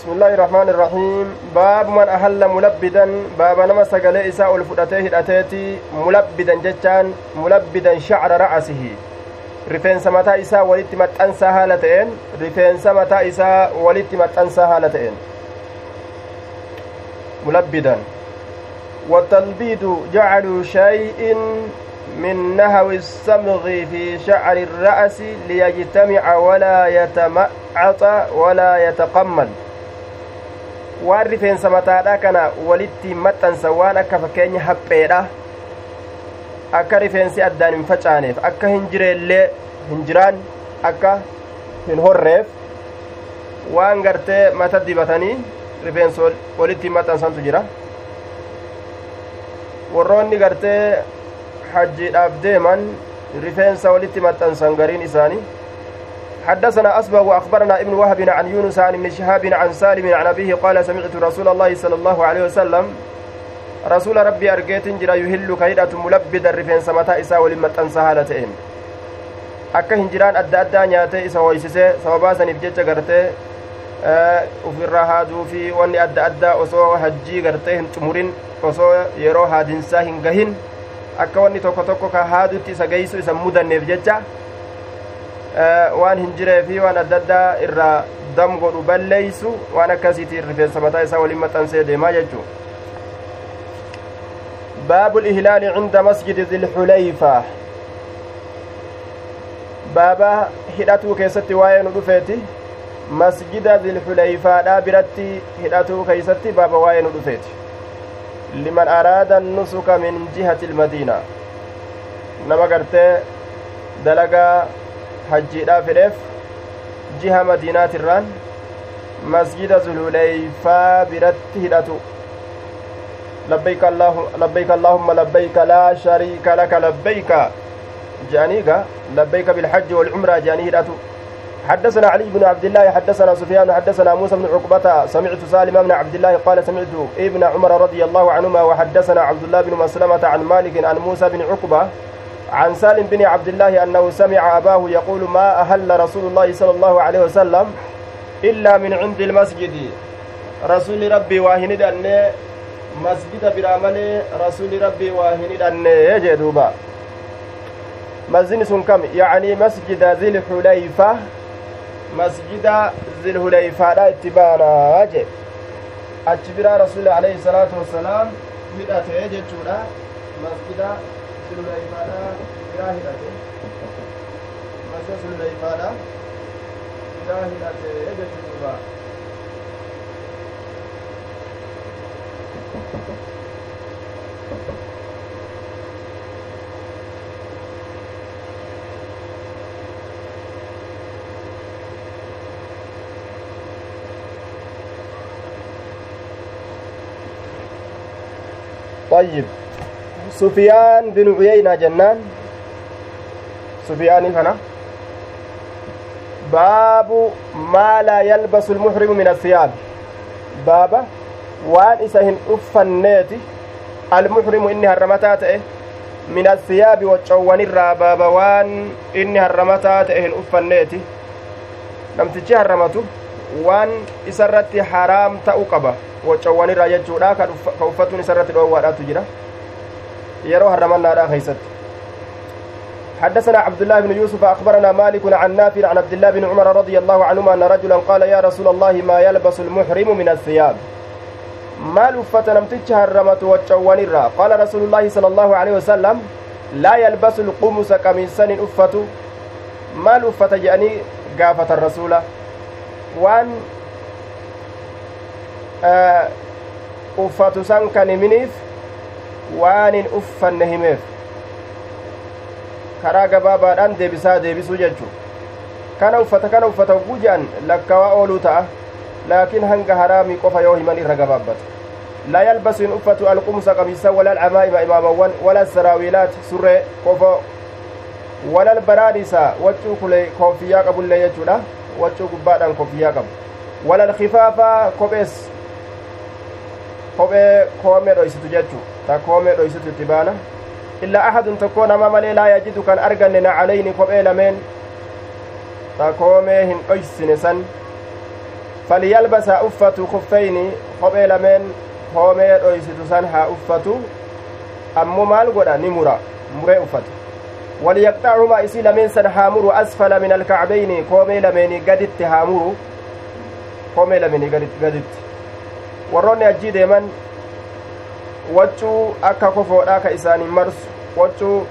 بسم الله الرحمن الرحيم. باب من أهل ملبدا. باب نما سقلي إساء الفؤتيه الأتيتي ملبدا جتان ملبدا شعر رأسه. rifeensa mataa isaa walitti maxxansaa haala ta'een rifeensa mataa isaa walitti maxxansaa haala ta'een mulabbidan والتلبيد جعل شيء من نهو الصمغ في شعر الرأس ليجتمع ولا يتمعط ولا يتقمل. Waan rifeensa mataadha kana walitti maxxansa waan akka fakkeenya hapheedha akka rifeensi addaan hin facaaneef akka hin jireellee hin jiraan akka hin horreef waan gartee mata dibatanii rifeensa walitti maxxansantu jira warroonni gartee hajjiidhaaf deeman rifeensa walitti maxxansan gariin isaanii حدثنا أصبغ وأخبرنا ابن وهب عن يونس عن ابن شهاب عن سالم عن أبيه قال سمعت رسول الله صلى الله عليه وسلم رسول ربي أرجيت جرا يهل كيدة ملبدا رفين سمتا إسا adda addaa nyaatee isa hoysisee sababaa saniif jecha gartee ufirraa haaduu fi wanni adda addaa osoo hajjii gartee hin xumurin osoo yeroo haadinsaa hin gahin akka wanni tokko tokko ka haadutti isa geeysu isa mudanneef jecha waan hin jiree fi waan adda addaa irraa dam godhu balleeysu waan akkasiitiin rifeensa mataa isaa waliin maxxansee deemaa jechuu باب الإهلال عند مسجد ذي الحليفة بابا هداتو كيستي واين رفيتي مسجد ذي الحليفة برتي هداتو كيستي بابا واين رفيتي لمن أراد النسك من جهة المدينة نما قرتي دلقا hajjiidhaa fedheef jiha madiinaatirraan masjida zululeyfaa biratti hidhatu. Labbayka allaahumma labbayka laa shariika laka labbayka جانيكا لبيك بالحج والعمرة جاني هداتو حدثنا علي بن عبد الله حدثنا سفيان حدثنا موسى بن عقبة سمعت سالم بن عبد الله قال سمعت ابن عمر رضي الله عنهما وحدثنا عبد الله بن مسلمة عن مالك عن موسى بن عقبة عن سالم بن عبد الله أنه سمع أباه يقول ما أهل رسول الله صلى الله عليه وسلم إلا من عند المسجد. رسول ربي واهند أن مسجد برامل رسول ربي واهند أن يجي دوبا مسجد كم؟ يعني مسجد ذي الحليفة مسجد ذي الحليفة لا اتبانا أجي أجبرا رسول عليه الصلاة والسلام هدأت يجي مسجد سلو ليفادا جاهلة مسيا سلو ليفادا جاهلة يجت الدبا طيب. سفيان بن عيينة جنان. سفيان هنا. باب ما لا يلبس المحرم من الثياب. بابا وان إسهن أفنيتي. المحرم إني هرمتات إيه؟ من الثياب وجوان الراباب وان إني هرمتات إيه؟ أفنيتي. namtichi harramatu waan isarratti haraam ta'u qaba wacawwanirraa jechuudha ka uffatuun isarratti dhoowwaadhaatu jira yeroo harramannaadha keeysatti حدثنا عبد الله بن يوسف أخبرنا مالك عن نافع عن عبد الله بن عمر رضي الله عنهما أن رجلا قال يا رسول الله ما يلبس المحرم من الثياب؟ ما لفت نمتج هرمت وجوان الرا. قال رسول الله صلى الله عليه وسلم لا يلبس القمص قميصا أفت. ما لفت جاني قافة الرسول. وان أفت سان كان منيف. Waan hin uffanne himeef karaa gabaabaadhaan deebisaa deebisuu jechuu kana uffata kana uffata hogguu je'an lakkawaa ooluu ta'a laakiin hanga haraamii qofa yoo himan irra gabaabbata laa yalbasu hin uffatu alqumsa qamiisa wala alcamaa'ima imaamawwan wala saraawiilaat surree qofa wala albaraanisa waccuu kule koofiyyaa qabullee jechuudha waccuu gubbaadhaan koofiyyaa qabu wala alkifaafa kophees kophee koomee dhoysitu jechuu ta koomee dhoysitu itti baana illaa ahadun tokko nama malee laa yajidu kan arganne nacalayni kophee lameen ta koomee hin dhoysine san فليلبس أفة خفين kophee lameen hoomee dhoysitu san haa uffatu ammoo maal godha ni mura muree uffatu إسي لمن سن هامر أسفل من الكعبين كومي لمن قدت هامر كومي لمن قدت قدت warroonni ajjii deeman waccuu akka kofoodhaa ka isaanii marsu waccuu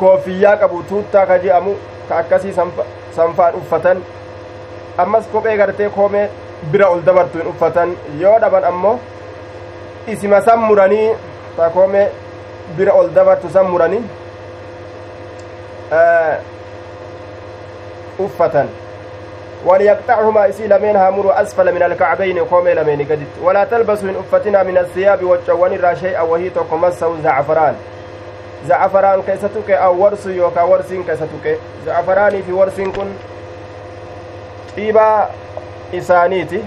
koofiyyaa qabu tuuttaa ka je'amu ka akkasii sanfaan uffatan ammas kophee gartee koomee bira ol dabartu hin uffatan yoo dhaban ammoo isima san muranii ta koomee bira ol dabartu san muranii uffatan وليقطعهما إسي لمن هامر أسفل من الكعبين قوم لمن قدت. ولا تلبسوا إن أفتنا من الثياب والجوان را شيئا وهي تقمسه زعفران. زعفران كيستك أو ورس يوكا ورس كيستك. زعفراني في ورس كن. dhiibaa isaaniiti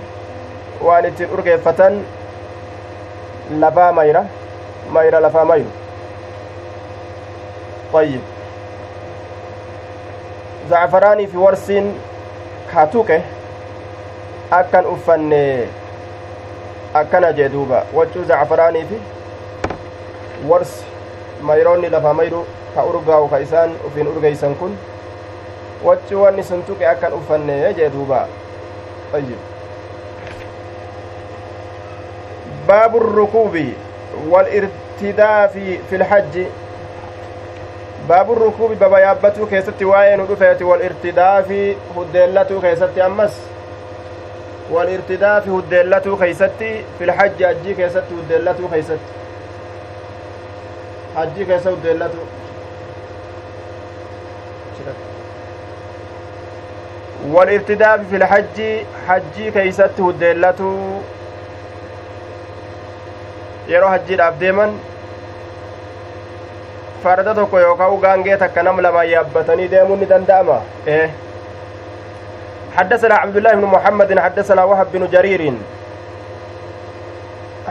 waan ittiin urgeeffatan lafaa mayra mayra lafaa طيب. زعفراني في ورسين katuqe akkan uffanne akkana jee duuba waccuu zacfaraanii fi warsi mayroonni lafa mayru ka urgaawu ka isaan ufin urgeysan kun waccuu wanni sun tuqe akkan uffanne jee duuba طيب باب الركوب والارتداف في الحج baabu rukuubi baba yaabbatuu keessatti waa'ee nu dhufeeti wal irtidaafi huddeellatuu keessatti ammas wal irtidaafi huddeellatuu keeysatti filhajji hajjii keessatti huddeellatuu keeysatti hajjii keessa huddeellatu wal irtidaafi filhajji hajjii keeysatti huddeellatuu yeroo hajjiidhaaf deeman farda tokko yookaan gaangee takka nam lama yaabbatanii deemuun ni danda'ama? حدثنا عبد الله بن محمد حدثنا وهب بن جرير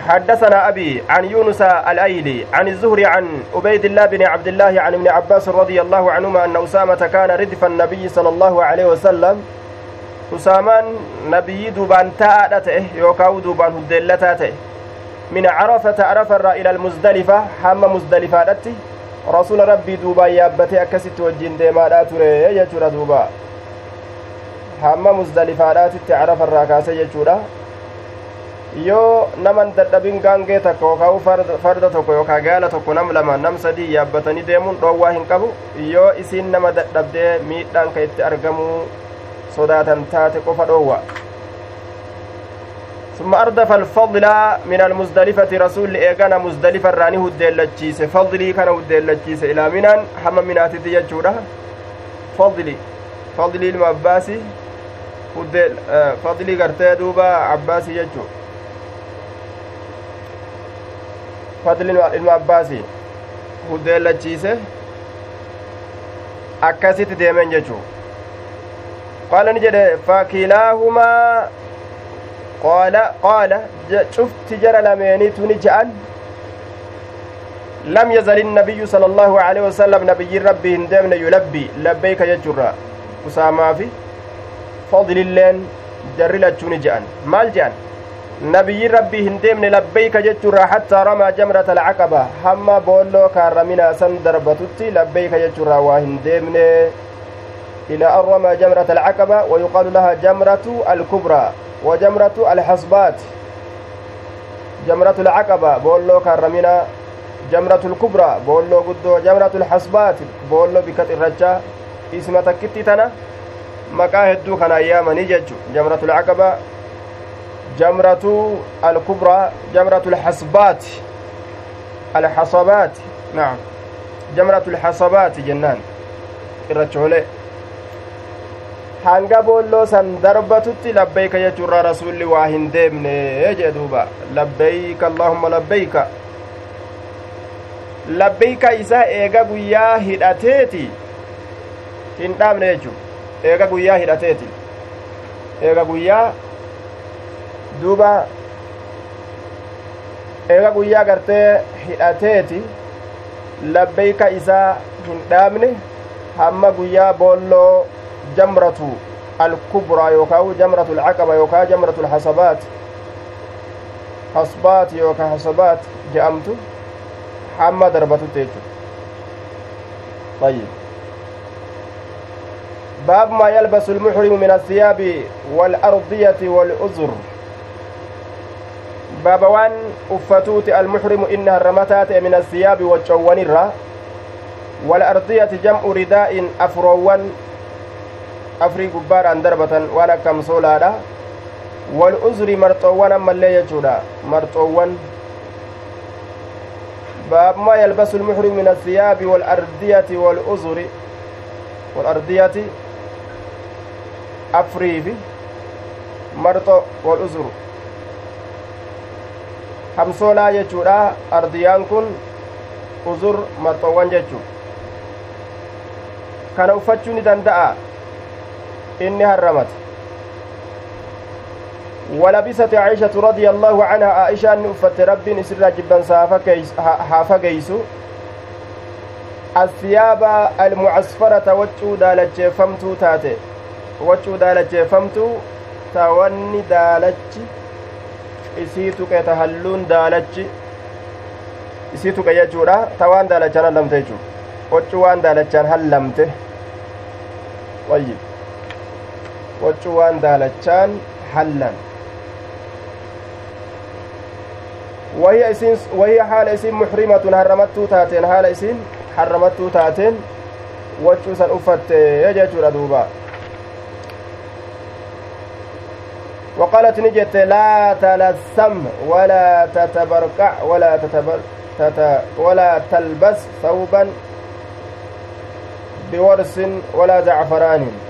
حدثنا أبي عن يونس الأيلي عن الزهري عن عبيد الله بن عبد الله عن ابن عباس رضي الله عنهما أن أسامة كان ردف النبي صلى الله عليه وسلم أسامان نبي دوبان تاءته يوكاو دوبان هدلتاته من عرفة عرفة إلى المزدلفة حم مزدلفة rasuula rabbii duubaa yaabbatee akkasitti wajjin deemaadhaa ture jechuudha duuba. Hamma musdalifaadhaatitti carafarraa kaase jechuudha. Yoo naman dadhabin gaangee takka yookaan farda tokko yookaan gaala tokko nam lama nam sadii yaabbatanii deemuun dhoowwaa hin qabu. Yoo isiin nama dadhabdee miidhaan ka itti argamuu sodaatan taate qofa dhoowwa ثم أردف الفضل من المزدلفة رسول إيغانا مزدلفة راني هدلتشيس فضلي كان هدلتشيس إلى منان حما مناتي تججورة فضلي. فضلي المعباسي هدل آه فضلي قرتي دوبا عباسي يجو. فضلي المعباسي هدلتشيس akkasitti deemen jechuu qaala ni jedhe fakiilaahumaa cufti jara lameenitu ni je'an lam yazal innabiyyu sala allaahu aleyhi wasalam nabiyyiin rabbii hin deemne yulabbii labbeeyka jechurra usaamaafi fadlilleen jarri lachuu ni je'an maal je'an nabiyyiin rabbii hin deemne labbeeyka jechurraa hattaa ramaa jamrata alcaqaba hamma boolloo kaarraminaa san darbatutti labbeeyka jechurraa waa hin deemne إلى أن رمى جمرة العقبة ويقال لها جمرة الكبرى وجمرة الحصبات جمرة العقبة بولو كرمنا جمرة الكبرى بولو قدو جمرة الحصبات بولو بكت الرجاء اسم تكتي تنا مكا هدو كان أياما نججو جمرة العقبة جمرة الكبرى جمرة الحصبات الحصبات نعم. جمرة الحصبات جنان الرجولي hanga boolloo san darbatutti labbeeyka jechuurra rasulli waa hin deemne jee duuba labbeeyka allaahumma labbeeyka labbeeyka isaa eega guyyaa hidhateeti hin dhaabne jechu eega guyyaa hidhateeti eega guyyaa duuba eega guyyaa gartee hidhateeti labbeeyka isaa hin dhaabne hamma guyyaa boolloo jamratu alkubraa yookaa jamratu alcaqaba yookaa jamratu alhasabaat hasbaat yookaa hasabaat je'amtu hamma darbatutti jechu طيب. باب ما يلبس المحرم من الثياب والأرضية والأزر. باب وان أفتوت المحرم إنها الرمتات من الثياب والجوان الرّ والأرضية جمع رداء أفروان. قبار أن دربة وأنا كم سولادا والأزر مرطوان أما اللي يجودا مرطوان باب ما يلبس المحرم من الثياب والأردية والأزر والأردية أفريف مرطو والأزر hamsoolaa jechuudha. Ardiyaan kun uzur marxoowwan jechuu kana uffachuu ni danda'a. Inni harramate ولبست عائشة رضي الله عنها عائشة أن أفت رب نسر جبا حافقيس الثياب المعصفرة وجو دالج فمتو تاتي وجو دالج فمتو تاوني دالج isii tuqe ta halluun daalachi isii tuqe jechuudha ta waan daalachaan hallamte jechuudha waccuu waan daalachaan hallamte wayyib waccuu waan daalachaan hallan وهي اسين وهي حال اسين محرمة حرمتو تاتين حال اسين حرمتو تاتين. وجو سن أفت يجا دوبا وقالت نجت لا تلثم ولا تتبركع ولا تتبر تت ولا تلبس ثوبا بورس ولا زعفران.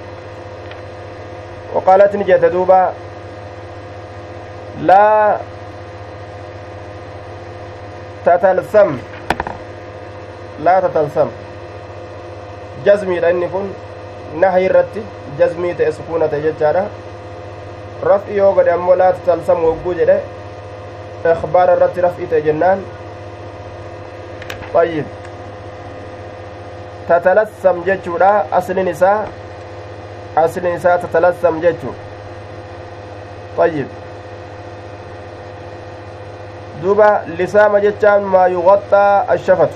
وقالت نجت دوبا لا تتلثم لا تتلثم جزمي لأني كن نهي الرتي جزمي تأسكونة ججارة raf'i yoo godhe ammoo laa tatalsam wogguu jedhe ikhbaara irratti raf'i ta'e jennaan ayyib tatalassam isaa tatalassam jechuu ayyib duba lisaama jechaan maa yugaxxaa ashafatu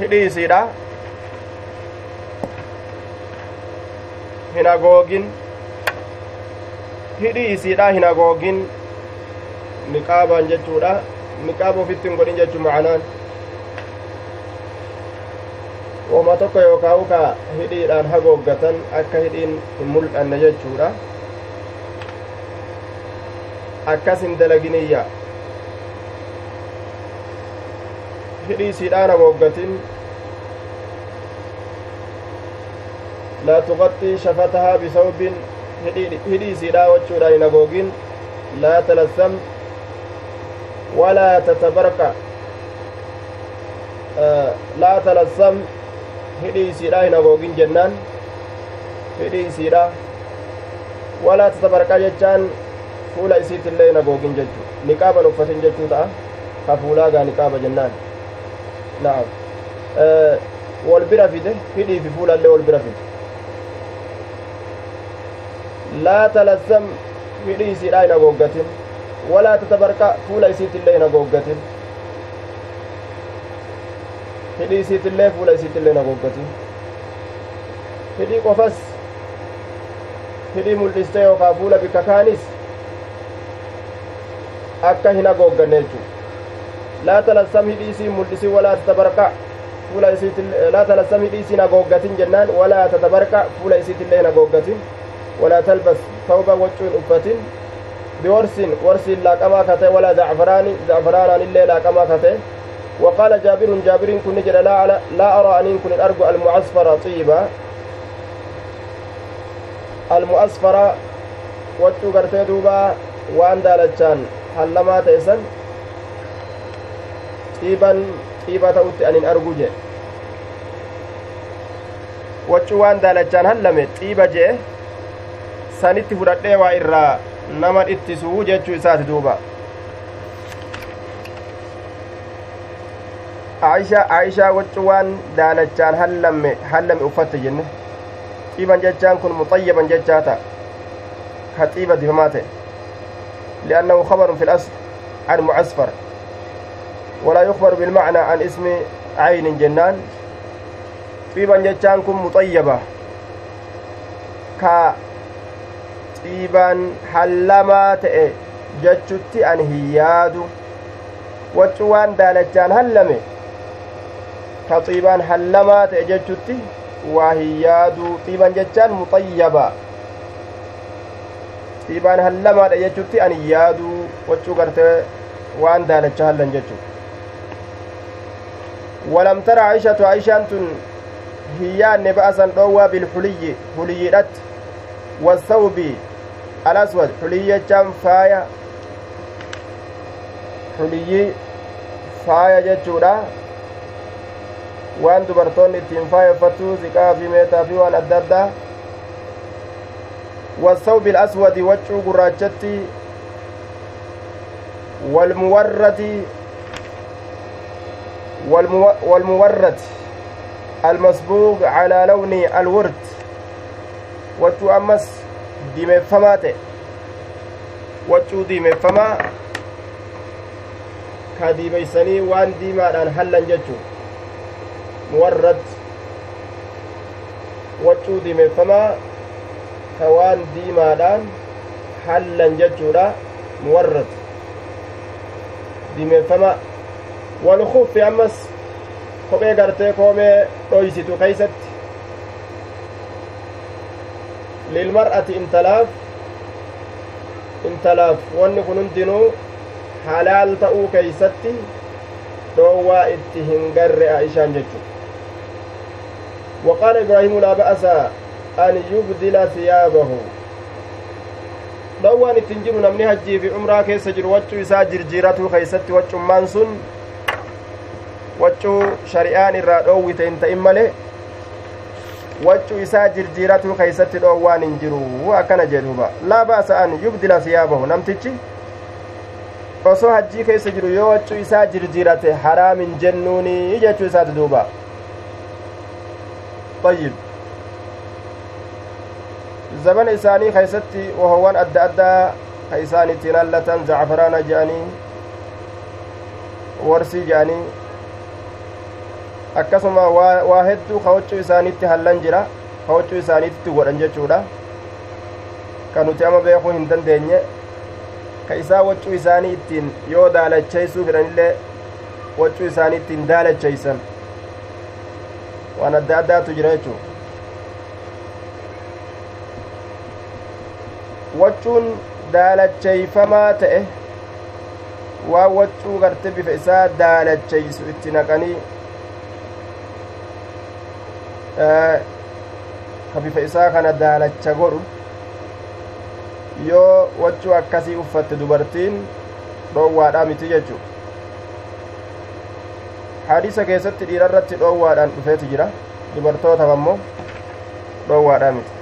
hidhii isiidha hin hagoogin hidhii isiidha hin hagoogin niqaabaan jechuudha niqaaba ofitti hin godhin jechuu macanaan woma tokko yookaan ka hidhiidhaan hagooggatan akka hidhiin hin mul'anne jechuudha akkas hin dalaginiyya hidhii isiidhaan hagooggatin لا تغطي شفتها بثوب هدي سيدا وچودا ينغوغين لا تلثم ولا تتبرك آه لا hidhii isiidha hin hagoogin jennaan hidhii isiidha walaa tatabarqaa jechaan fuula isiitillee hin hagoogin jechuu niqaaban uffatin jechuu ta'a ka fuulaagaa niqaaba jennaan na'am wal bira fide hidhii fi fuulallee wal bira fide laa talassam hidhii isiidha hin hagooggatin walaa tatabarqa fuula isiitillee hin hagooggatin hidhii isiitillee fuula isiitillee hin hagooggatin hidhii qofas hidhii mul'iste yookaa fuula bikka kaanis akka hin hagoogganne jechuu laa talazzam hidhii isii mul'isi walaa tatabarqa fuula isiitillee laa talazzam hidhii isiin hagooggatin jennaan walaa tatabarqa fuula isiitillee hin hagooggatin ولا تلبس ثوبا وجون أفتن بورس ورس لا كما كته ولا زعفران زعفران إلا لا كما كته وقال جابر جابر كن جل لا لا أرى أن كن الأرجو المعصفرة طيبة المعصفرة وجو قرتي دوبا وان دالتشان هل لما تيسن؟ طيبا طيبة تؤتي أن أرجو جي. وجو وان دالتشان هل لم طيبة جي؟ fudhadhee waa irraa nama dhittisuu jechuu isaati duuba aishaa waccu waan daalachaan hallame hallame uffatte jenne xiiban jechaan kun muxayyaban jechaa ta'a ka xiiba dibamaa ta'e li'annahu khabarun fi lasl an mucasfar walaa yukbaru bilmacnaa an ismi caynin jennaan xiiban jechaan kun muxayyaba ka xiibaan hallamaa ta'e jechutti an hin yaadu waccu waan daalachaan hallame ka xiibaan hallamaa ta'e jechutti waa hin yaadu xiiban jechaan muxayyaba xiibaan hallamaadha jechutti an hin yaadu waccuu gartee waan daalacha hallan jechu walam tara aishatu aishaan tun hin yaanne ba'asan dhoowwaa bilxuliyyi huliyyiidhatti wasawbi alaswad xuliyyi jechaan faaya xuliyyi faaya jechuudha waan dubartoonni ittiin faayeffattu ziqaa fi meetaa fi waan adda addaa wasawbi alaswadi waccuu gurraachatti walmuwarrati والمورد المصبوغ على لون الورد وجو أمس diimeeffamaa ta'e waccuu diimeeffamaa ka diimeysanii waan diimaadhaan hallan مورد وجود من فما توان ديما دان حلا ججورا مورد. ديما فما والخوف في أمس كومي غرتي قومي رويسي تو قيست. للمرأة انتلاف. انتلاف. وان كنون دينو حلال تأو كيستي دوا اتهم غرئ ايشان ججورا وقال إبراهيم لا بأس أن يبدل ثيابه. لو أن تنجم من هجي في عمرك سجر وجه ساجر جيرته خيست وجه منسون وجه شريان الرأو وتنت إمله وجه ساجر جيرته خيست الأوان جرو وأكن جدوبا. لا بأس أن يبدل ثيابه. نم تجي أصو هجي خيست جرو وجه ساجر حرام جنوني يجتو ساتدوبا دوبا طيب زمن addaa ka isaan ittiin hallatan zacfaraana je'anii warsii je'anii akkasuma waa hedduu ka waccuu isaaniitti hallan jira ka waccuu isaaniitti godhan jechuudha ka nuti ama beekuu hin dandeenye ka isaa waccuu isaanii ittiin yoo daalacheeysuu fedhanillee waccuu isaanii ittiin daalacheeysan waan adda addaatu jira jechuu waccuun daalacheeyfamaa ta'e waan waccuu garte bifa isaa daalacheeysu itti naqanii ka bifa isaa kana daalacha godhu yoo wachuu akkasii uffatte dubartiin dhoowwaadhaa miti jechuu hadiisa keessatti dhiirarratti dhoowwaadhaan dhufeeti jira. Dubartootaaf ammoo dhoowwaadhaa miti.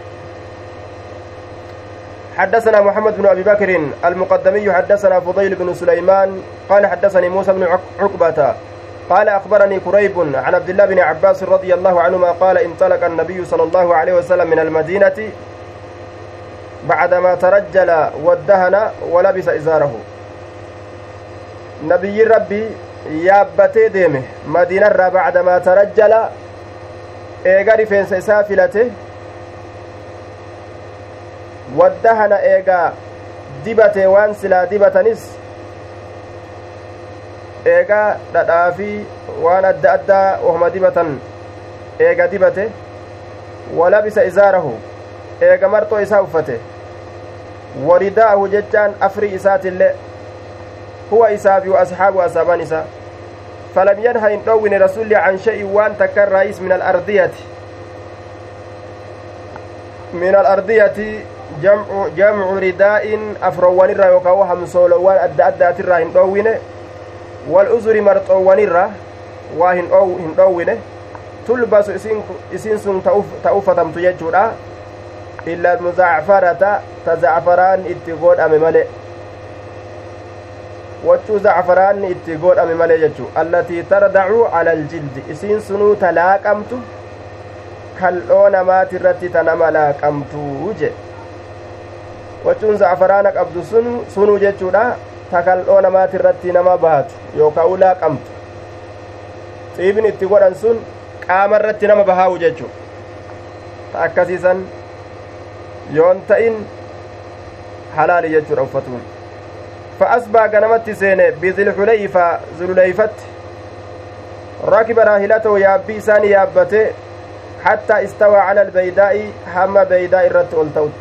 حدثنا محمد بن أبي بكر المقدمي حدثنا فضيل بن سليمان قال حدثني موسى بن عقبة قال أخبرني كريب عن عبد الله بن عباس رضي الله عنهما قال انطلق النبي صلى الله عليه وسلم من المدينة بعدما ترجل وادهن ولبس إزاره. نبي ربي yaabbatee deeme madiinarraa bacdamaa tarajjala eega rifeensa isaa filate waddahana eegaa dibate waan silaa dibatanis eegaa dhadhaa fi waan adda addaa wahuma dibatan eega dibate walabisa izaarahu eega marxoo isaa uffate waridaahu jechaan afrii isaatillee isaaf wa asxaabu asaabaan isaa فلم ينهى إن دون رسول عن شيء وان تكر رئيس من الأرضية من الأرضية جمع جمع رداء أفروان الرا يوكاو همسولوان أدى أدى الرا إن دون والأزر مرxoowwanirra waa hin dhoowwine tulbasu isiin sun ta uffatamtu jechuudha illa almuzacfarata ta zacfaraan itti godhame male wachuu zacfaraanni itti godhame male jechu allatii tardacu ala aljildi isiin sunuu ta laaqamtu kal'oo namaati irratti ta nama laaqamtuu je wachuun za'afaraana qabdu sun sunuu jechuudha ta kal'oo namaati irratti nama baatu yookaan u laaqamtu xiibin itti godhan sun qaama irratti nama bahaa'u jechuu ta akkasiisan yoon ta'in halaali jechuudha uffatuun فأصبح غنمت سينة بذل حليفة ذلوليفت ركب راحلته يابي ساني يابته حتى استوى على البيداء هم بيداء الرت ألتوت.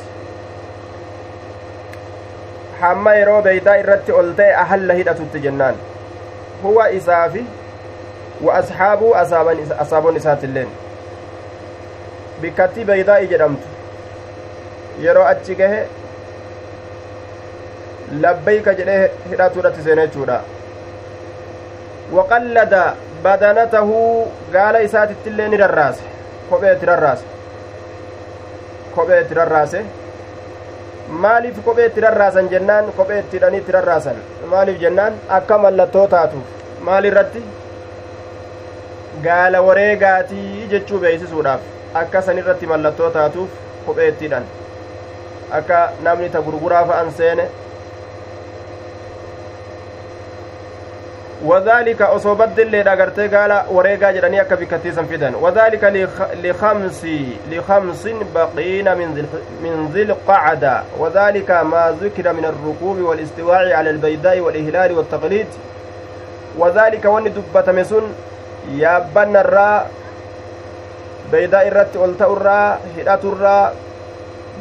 هم يرو بيداء الرت ألتي أهل هدأت جنان. هو إسافي وأصحابه أصابن أصابون إسات اللين. بكتي بيداء جرمت يرو أتشكه labbayka jedhee hidhatuudhatti seene jechuudha. Waqallada badanatahu gaala isaatitti illee ni rarraase. Kophee itti rarraase. Kophee itti rarraase. Maaliif kophee itti rarraasan jennaan? Kophee itti hidhanii itti rarraasan. Maaliif jennaan? Akka mallattoo taatuuf. Maal irratti? Gaala wareegaatii jechuu beeksisuudhaaf. Akka san irratti mallattoo taatuuf kophee itti hidhan. Akka namni ta gurguraa fa'an seene وذلك أصوبت اللي دغرتي قال وريقا جراني أكا بكتيسا فدان وذلك لخمس لخمس بقين من ذي من ذي القعدة. وذلك ما ذكر من الركوب والاستواء على البيداء والإهلال والتقليد. وذلك وني دبة مسن يابن الراء بيداء الرت ألتا الراء هدات الراء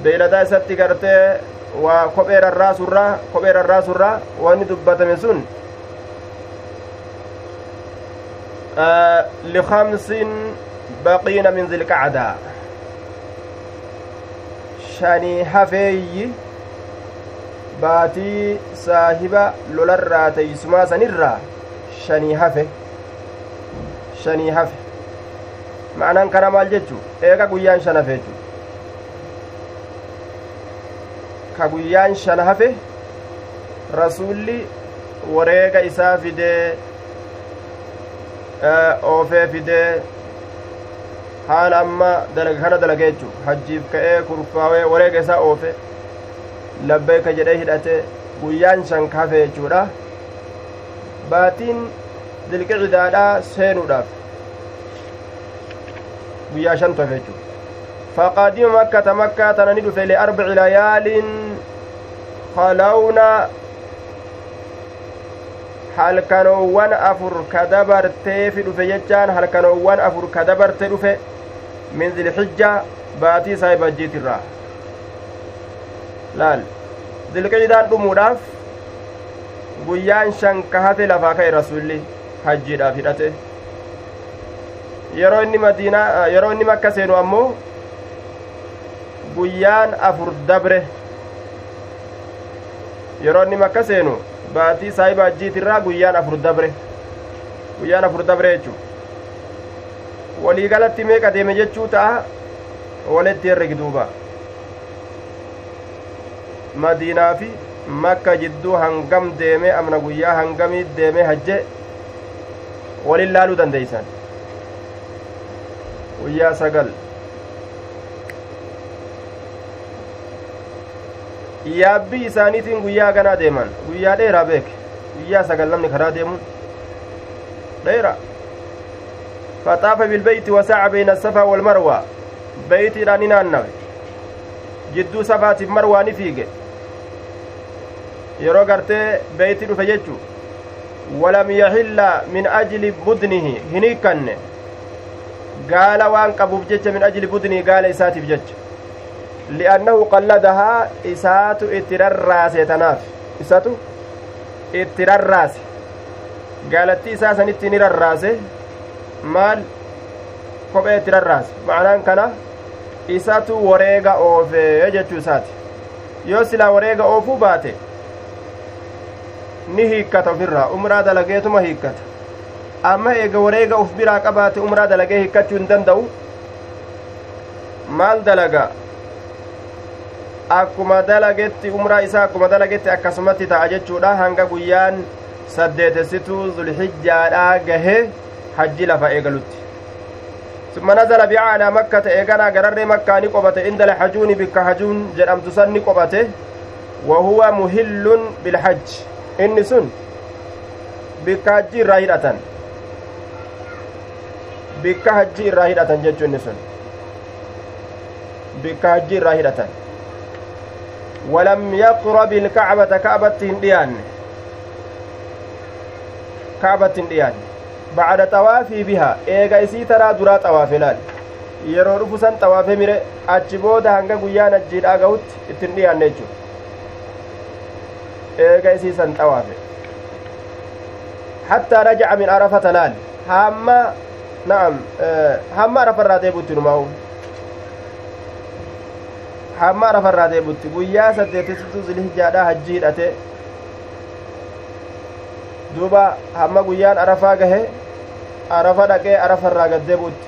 isatti gartee waa kopheera irraa surraa kopheera irraa surraa wanni dubbatame sun لخمس بقين من ذي القعدة shanii hafeeyyi baatii saahiba lolarraa teeysumaa sanirraa shanii hafe shanii hafe ma'anaan kana maal jechu eega guyyaan shan hafe jechu ka guyyaan shan hafe rasuulli wareega isaa fidee oofee fidee haala amma dalaga kana dalaga jechu hajjiif ka'ee kurfaawee wareega isaa oofe labbeeka jedhee hidhate guyyaan shan kafe jechuudha baatiin dilqicidaadhaa seenuudhaaf guyyaa shan tofe jechu faqaadima makkata makkaa tana ni dhufe liarbici layaalin kalawna halkanoowwan afur ka dabarteefi dhufe jechaan halkanoowwan afur ka dabarte dhufe min zilxijja baatii saahibajjiitirraa laal zilqicidaan dhumuudhaaf guyyaan shan ka hafe lafaa ka'e rasulli hajjiidhaaf hidhate yeroo inni madiinaa yeroo inni makka seenu ammoo guyyaan afur dabre yeroo inni makka seenu baatii saahiba ajjiitirraa guyyaan afur dabre guyyaan afur dabre jechuu waliigalatti meeqa deeme jechuu ta'a walitti herregi madiinaa fi makka jidduu hangam deeme amna guyyaa hangamii deeme hajje walin laaluu dandeeysan guyyaa sagal yaabbii isaaniitiin guyyaa ganaa deeman guyyaa dheeraa beeke guyyaa sagal namni karaa deemuun dheera faxaafa bilbeyti wasaaca beyna asafaa walmarwaa beytiidhaan ni naannawe jidduu safaatiif marwaa ni fiige yeroo gartee beeyti dhufe jechu walam yaxilla min ajli budnihi hin hiikkanne gaala waan qabuuf jecha min ajli budnihi gaala isaatiif jecha li'annahu qalladahaa isaatu itti rarraase tanaaf isatu itti rarraase gaalattii isaa sanitti ni rarraase maal kophee itti rarraase ma'anaan kana isatu wareega oofee jechuu isaati yoo silaa wareega oofuu baate ni hiikkata ofirraa umraa dalageetuma hiikkata amma eega wareega uf biraa qabaate umraa dalagee hiikkachuu hin danda'u maal dalaga akkuma dalagetti umraa isaa akkuma dalagetti akkasumatti ta'a jechuudha hanga guyyaan saddeetessituu zulhijjaadhaa gahee hajji lafa eegalutti ثم نزل بها على مكة إيقنا قرر مكة نقبته عند الحجون بك حجون جرمت سن نقبته وهو مهل بالحج إني سن بك حجي راهدة بك حجي راهدة جج إني سن بك حجي راهدة ولم يقرب الكعبة كعبة ديان كعبة ديان xawaafii bihaa eega isii taraa duraa xawaafe laal yeroo dhufu san xawaafe mire achi booda hanga guyyaan ajjiidhaa gahutti ittin dhiyaanne jechu eega isii san xawaafe hattaa rajaca min arafata laal hamma na'am hamma arafarraa deebutti numaa'u hamma arafarraa deebutti guyyaa saddeetisitu zilhijjaadhaa hajji hidhate duuba hamma guyyaan arafaa gahe arafa dhaqee arafarraa gaddeebuutti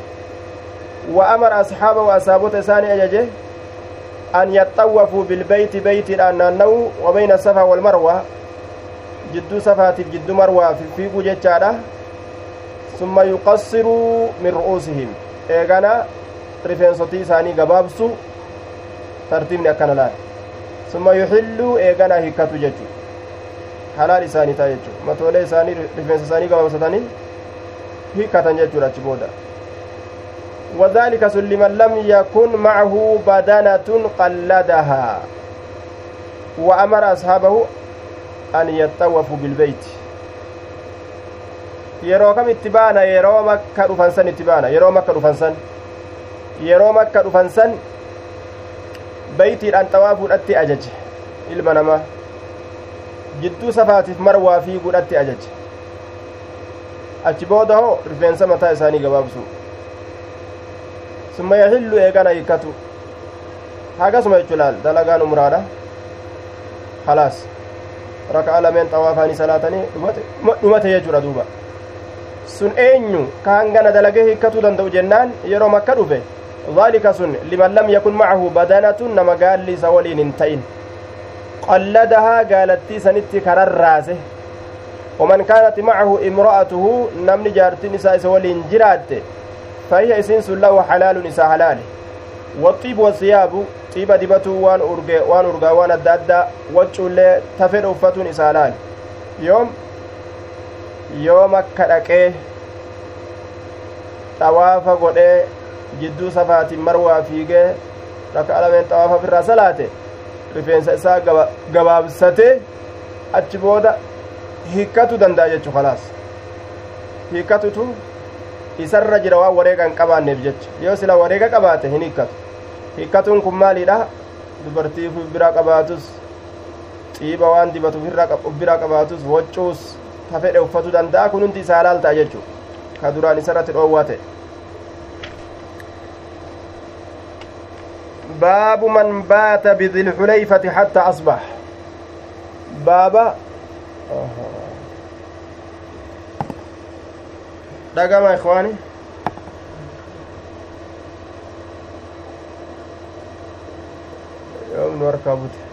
wa amara asxaabahu asaabota isaanii ajaje an yaxxawwafuu bilbeyti beytiidhaan naanna'u wa bayna safaa walmarwa jidduu safaatiif jidduu marwaa fiiguu jechaadha summa yuqassiruu min ru'uusihim eegana rifeensotii isaanii gabaabsu tartiibni akkana laal summa yuxilluu eegana hikkatu jechu halaal isaanii ta'a jechu matoolee isaanii rifeensa isaanii gabaabsatanii hiikatan jechuudha achi booda وذلك سلمن لم يكن معه بدنة قلدها وأمر أصحابه أن يطوفوا بالبيت yeroo kam itti baana yeroo makka dhufansan itti baana yeroo makka dhufansan yeroo makka dhufansan beytiidhaan xawaafuudhatti ajaje ilma namaa jidduu safaatiif marwaa fiiguudhatti ajaje achi booda hoo rifeensa mataa isaanii gabaabsu summa yaxillu eegana hikkatu hagasuma jechu laal dalagaan umraadha halaas raka'a lameen xawaafaanii salaatanii dhumate jechuudha duuba sun eenyu ka hangana dalagee hikkatuu danda'u jennaan yeroo makka dhufe ذلك سن لمن لم يكن معه بدنة نما قال لي سولين انتين. قلدها قالت سنتي كرراسه ومن كانت معه امرأته نمني جارتين نساء سولين جرات. فهي إسين له حلال نساء حلال. والطيب والثياب طيب دبتو وان أرقى وان أرقى وان الدادة وجه تفر أفتو نساء حلال. يوم يوم كدقee xawaafa godhee jidduu safaatiin marwaa fiigee rakka lameen xawaafa ofirraa salaate rifeensa isaa gabaabsatee achi booda hiikkatu danda'a jechu kalaas hiikkatutu isarra jira waan wareega hin qabaanneef jecha yoo sila wareega qabaate hin hiikkatu hiikkatuun kun maaliidha dubartii biraa qabaatus xiiba waan dibatu biraa qabaatus waccuus ta fedhe uffatu danda'a kun hundi isaa laal ta'a jechu ka duraan isarratti dhoowwate باب من بات بذي الحليفة حتى أصبح بابا dhagama ikwaani yoomnu harkaa bute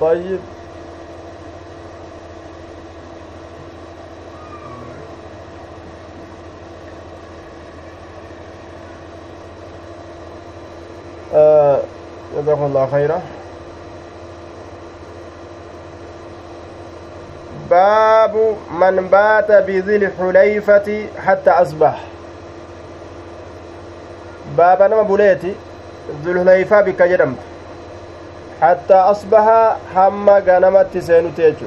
طيب. جزاكم الله خيرا. باب من بات بذي الحليفة حتى أصبح. باب نما بوليتي ذو الحليفة بك جرمت حتى أصبح غنمت سينو تيجو.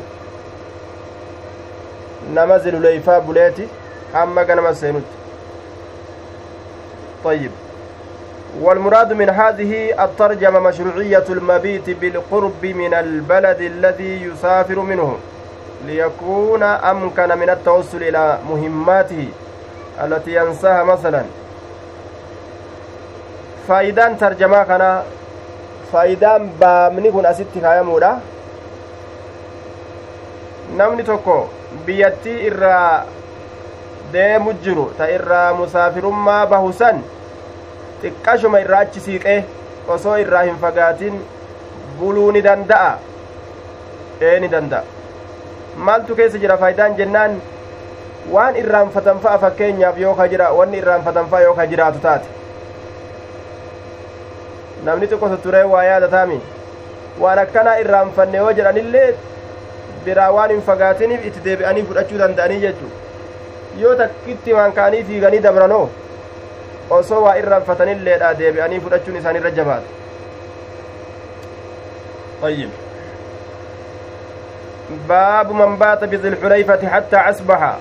نما ذي الحليفة بوليتي حما غنمت سينو. طيب. والمراد من هذه الترجمة مشروعية المبيت بالقرب من البلد الذي يسافر منه ليكون أمكن من التوصل إلى مهماته التي ينساها مثلا. tarjamaa kana faayidaan baamni kun asitti kaayamuudha namni tokko biyyattii irraa deemu jiru ta irraa musaafirummaa bahu san xiqqashuma irraa achi siiqee osoo irraa hin fagaatin buluu ni danda'a ee ni danda'a maaltu keessa jira faayidaan jennaan waan irraanfatan fa'a fakkeenyaaf yoo ka jira wanni irraanfatan fa'a yoo ka jiraatu taate namni xiqqo tutturee waa yaadataami waan akkanaa irraanfanne yoo jedhanillee biraa waan hin fagaatiniif itti deebi'anii fudhachuu danda'anii jechuu yoo takkitti waan ka'anii fiiganii dabranoo osoo waa irraanfatanilleedha deebi'anii fudhachuun isaan irra jabaata طيب باب من بات بذي الحليفة حتى أصبح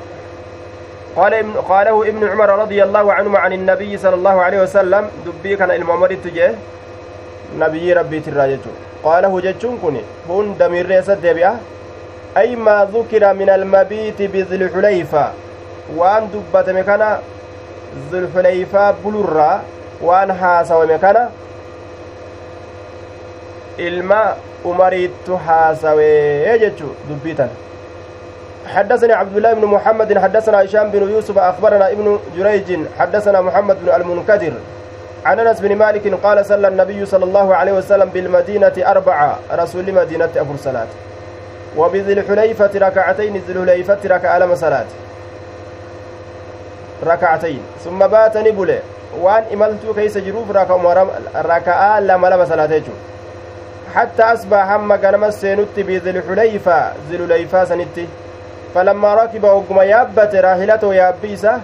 قال ابن قاله ابن عمر رضي الله عنهما عن النبي صلى الله عليه وسلم دبي كان المؤمر تجاه نبي ربي تراجع قاله جتشون كوني هون دمير ريسة دبيا أي ما ذكر من المبيت بذي الحليفة وأن دبت مكان ذي الحليفة بلورا حاسوا مكان ilma umariittu haasawee jechu dubbii tana حدثنا عبد الله بن محمد حدثنا هشام بن يوسف أخبرنا ابن جريج حدثنا محمد بن المنكدر. عن أنس بن مالك قال صلى النبي صلى الله عليه وسلم بالمدينة اربعه رسول مدينة أفر صلاة. وبذي الحليفة ركعتين ذي الحليفة ركع لما صلاة. ركعتين. ثم بات نبله وان املت كيس جروف ركع لما لما صلاة حتى أصبح هم غنم السينت بذي الحليفة ذي الحليفة سنتي. فلما ركب وقم يابت راحلته يابيسة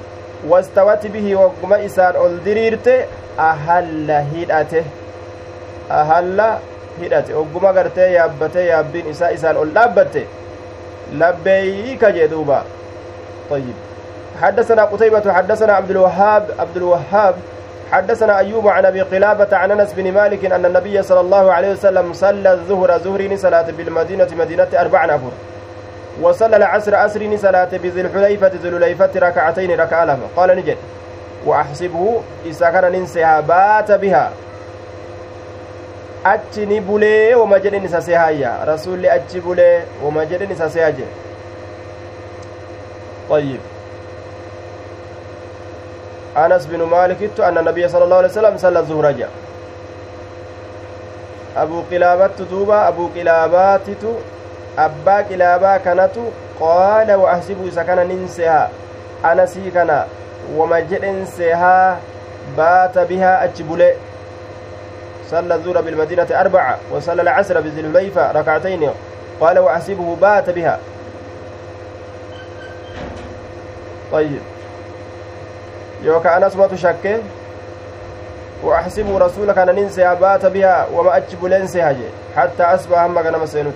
واستوت به وقم إسان الدريرت أهل هدأته. أهل hidhate ogguma gartee yaabbatee yaabbiin isaa isaan ol dhaabbatte labbeeyka jee duuba طيب. حدثنا قتيبة حدثنا عبد الوهاب عبد الوهاب حدثنا أيوب عن أبي قلابة عن أنس بن مالك أن النبي صلى الله عليه وسلم صلى الظهر زهرين صلاة بالمدينة مدينة أربع أفر وصلى العصر أسر صلاة بذي الحليفة ذي الحليفة ركعتين ركع لها قال نجد. وأحسبه إذا كان ننسيها بات بها. achi ni bulee wama jedhen isa sehaayya rasulli achi bulee wama jedhen طيب. أنس بن مالك أن النبي صلى الله عليه وسلم صلى الظهر جاء أبو قلابة دوبا أبو قلابات أبا قلابا كانت قال وأحسب إذا كان ننسيها أنسي كان وما جد انسيها بات بها أجبلي صلى الظهر بالمدينة أربعة وصلى العصر بذي الحليفة ركعتين قال وأحسبه بات بها طيب yookaan anasumatu shakke وأحسب رسولك أن ننسى بات بها وما أجب لنسها حتى أصبح هم غنم سينت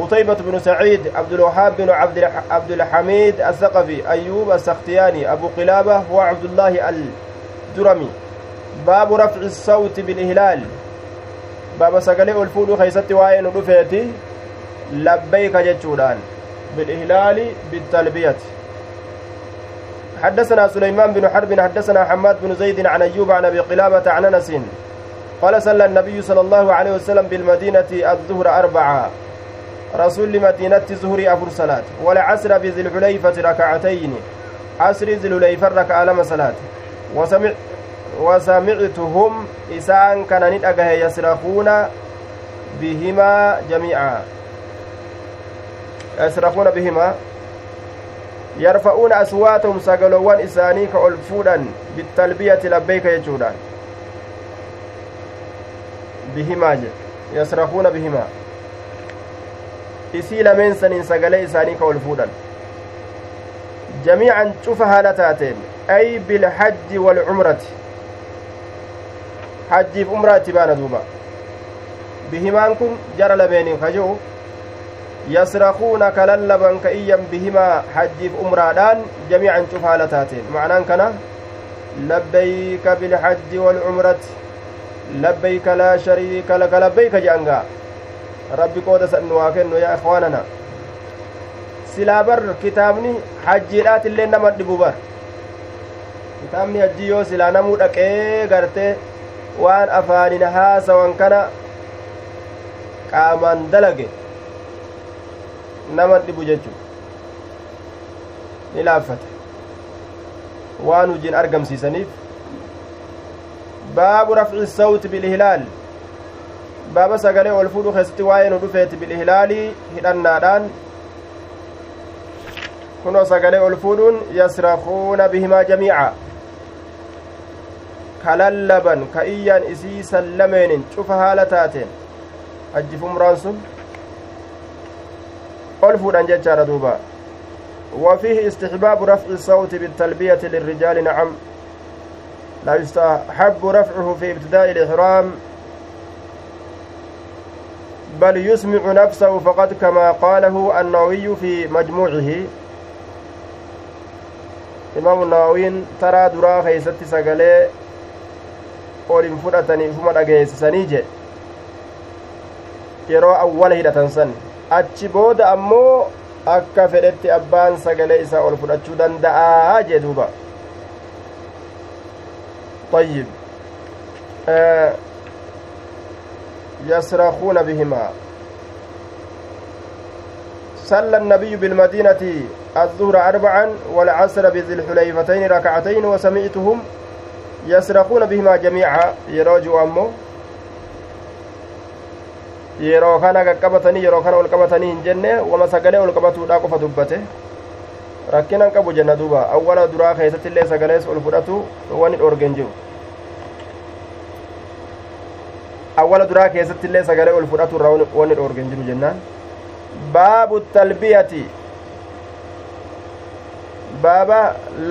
قتيبة بن سعيد عبد الوهاب بن عبد عبد الحميد الثقفي أيوب السختياني أبو قلابة وعبد الله الدرمي باب رفع الصوت بالإهلال. باب سقلي الفول خيست وين رفيتي لبيك جتشودان. بالإهلال بالتلبية. حدثنا سليمان بن حرب حدثنا حماد بن زيد عن أيوب عن أبي قلابة عن أنس. قال صلى النبي صلى الله عليه وسلم بالمدينة الظهر أربعة. رسول مدينة الظهر أفر صلاة والعصر بذي الحليفة ركعتين. عصر ذي الحليفة ركع لما صلاة. وسمع وسمعتهم إسان كان ندأجه يصرخون بهما جميعا. يصرخون بهما. isaanii ka ol fuudhan bittalbiyati labbeeyka jechuudhaan bihimaa jedhe yasrakuuna bihimaa isii lameen saniin sagalee isaanii ka ol fuudhan jamiican cufa haala taateen ay bilhajji walcumrati hajjiif umraa itti baana duuba bihimaan kun jara lameeniin kaji'u yasrakuuna ka lallaban ka iyyan bihimaa hajjiif umraadhaan jamiican cufaala taateen macnaan kana labbayka bilhajji walcumrati labbayka laa shariika laka labbayka je'angaa rabbi qooda san waa kennu yaa ikhwaanana silaa bar kitaabni hajjiidhaat illee nama dhibu bar kitaabni hajjii yoo silaa namuu dhaqee gartee waan afaanin haasawan kana qaamaan dalage nama dhibu jechu ni laaffata waan hojiin argamsiisaniif baabu rafci sawti bilhilaal baaba sagalee ol fuudhu keessatti waa'ee nu dhufeeti bilhilaali hidhannaadhaan kunoo sagalee ol fuudhuun yasrakuuna bihimaa jamiica kalallaban ka iyyaan isii sallameenin cufa haala taateen ajjif umraan sun ol fuudhan jechaadha duuba وفيه استحباب رفع الصوت بالتلبية للرجال نعم لا يستحب رفعه في ابتداء الإحرام بل يسمع نفسه فقط كما قاله النووي في مجموعه إمام النووي ترى درا خيست سقلي olin fudhatanii ufuma dhageessisanii jedhe yeroo awwala hidhatan san achi booda ammoo akka fedhetti abbaan sagalee isaa ol fudhachuu danda'aa jee duuba طيب آه يصرخون بهما صلى النبي بالمدينة الظهر أربعا والعصر بذي الحليفتين ركعتين وسمعتهم يصرخون بهما جميعا يروجوا أمو yeroo kana qaqqabatanii yeroo kana ol qabatanii hin jenne wama sagalee ol qabatuudha qofa dubbate rakkinan qabu jenna duuba awwala duraa keessatti illee sagalees ol fudhatu wani dhoorgen jiru awwala duraa keessatti illee sagalee ol fudhatu irraa wani dhoorgen jiru jennaan baabu talbiyati baaba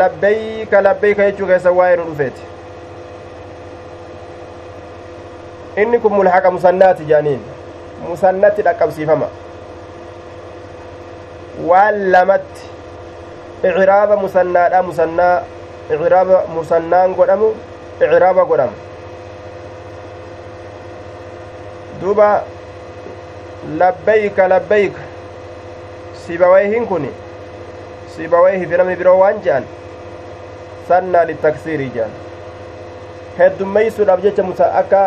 labbeeyka labbeeyka jechuu keessa waa'ee nu dhufeeti inni kun mulhaqa musannaati jedhaniin musannatti dhaqqabsiifama waan lamatti icraaba musannaadha musannaa icraaba musannaan godhamu icraaba godhama duuba labbayka labbayka sibawayhin kun sibawayhi firami biroo waan je'an sannaa litaksiirii je'an heddummeeysuudhaaf jecha akka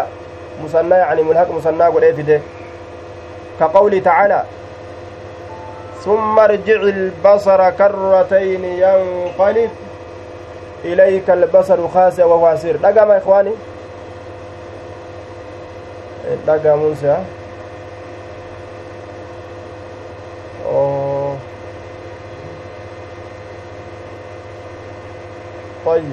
musannaa yani mulhaq musannaa godhee fide كقوله تعالى ثم ارجع البصر كرتين ينقلب إليك البصر خاسئ وهو أسير دقا ما إخواني طيب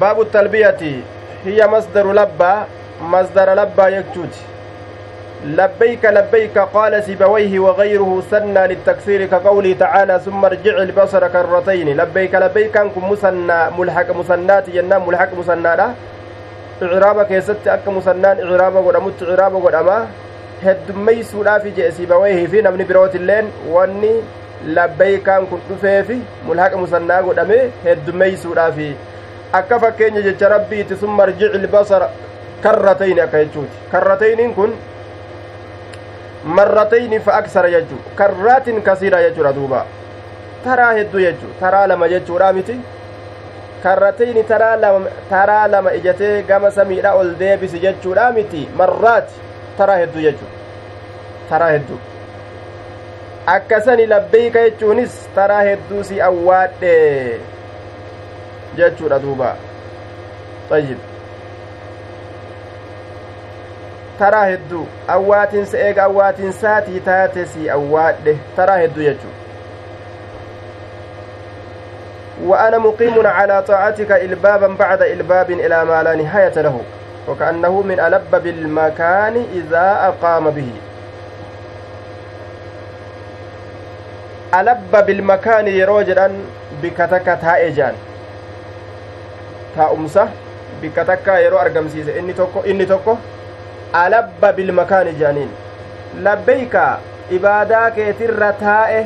باب التلبية هي مصدر لبى مصدر لبى يكتوت لبيك لبيك قال سيبويه وغيره سنى للتكسير كقوله تعالى ثم ارجع البصر كرتين لبيك لبيك انكم مسنى ملحق مسنات ينا ملحق مسنى لا إعرابا كيست أك مسنان إعرابا قدمت إعرابا قدما heddummeeysuudhaaf jee siibawayhii fi namni biroot illeen wanni labbeeykaan kun dhufeefi mulhaqa musannaa godhame heddummeeysuudhaafi akka fakkeenya jecha rabbiiti summa arjici ilbasara karratayni akka jechuuti karratayniin kun marratayni fa aksara jechuu karraatin kasiira jechuudha duuba taraa hedduu jechuu taraa lama jechuudha miti karratayni taraa lama taraa lama ijatee gama samiidha ol deebisi jechuudha miti marraati taraa hedduu jechuu taraa hedduu akkasani labbeeyka jechuunis taraa hedduu si awwaadhe jechuudha duuba ayyib taraa hedduu awwaatinsa eega awwaatinsaatii taate si awwaadhe taraa hedduu jechuu وأنا مقيم على طاعتك إلبابا بعد إلباب إلى ما لا نهاية له وكأنه من ألب بالمكان إذا أقام به ألب بالمكان يروجدا بكتك تائجان taa'umsa bikka takkaa yeroo argamsiise inni tokko inni tokko alabba bilmakaani jedhaniin labbeeyka ibaadaa keetirra taa'e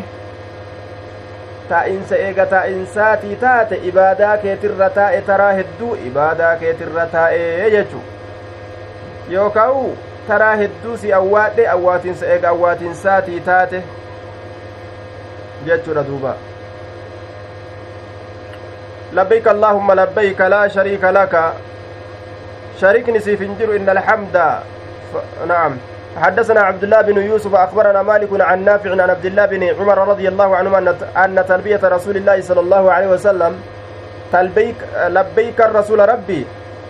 taa'insa eega ta'insaatii taate ibaadaa keetirra taa'e taraa hedduu ibaadaa keetirra taa'e jechuu yookaa'u taraa hedduu si awwaadhe awwaatinsa eega awwaatinsaatii taate jechuudha duuba لبيك اللهم لبيك لا شريك لك شريك نسيف انجر إن الحمد. نعم. حدثنا عبد الله بن يوسف أخبرنا مالك عن نافع عن عبد الله بن عمر رضي الله عنهما أن تلبية رسول الله صلى الله عليه وسلم تلبيك لبيك الرسول ربي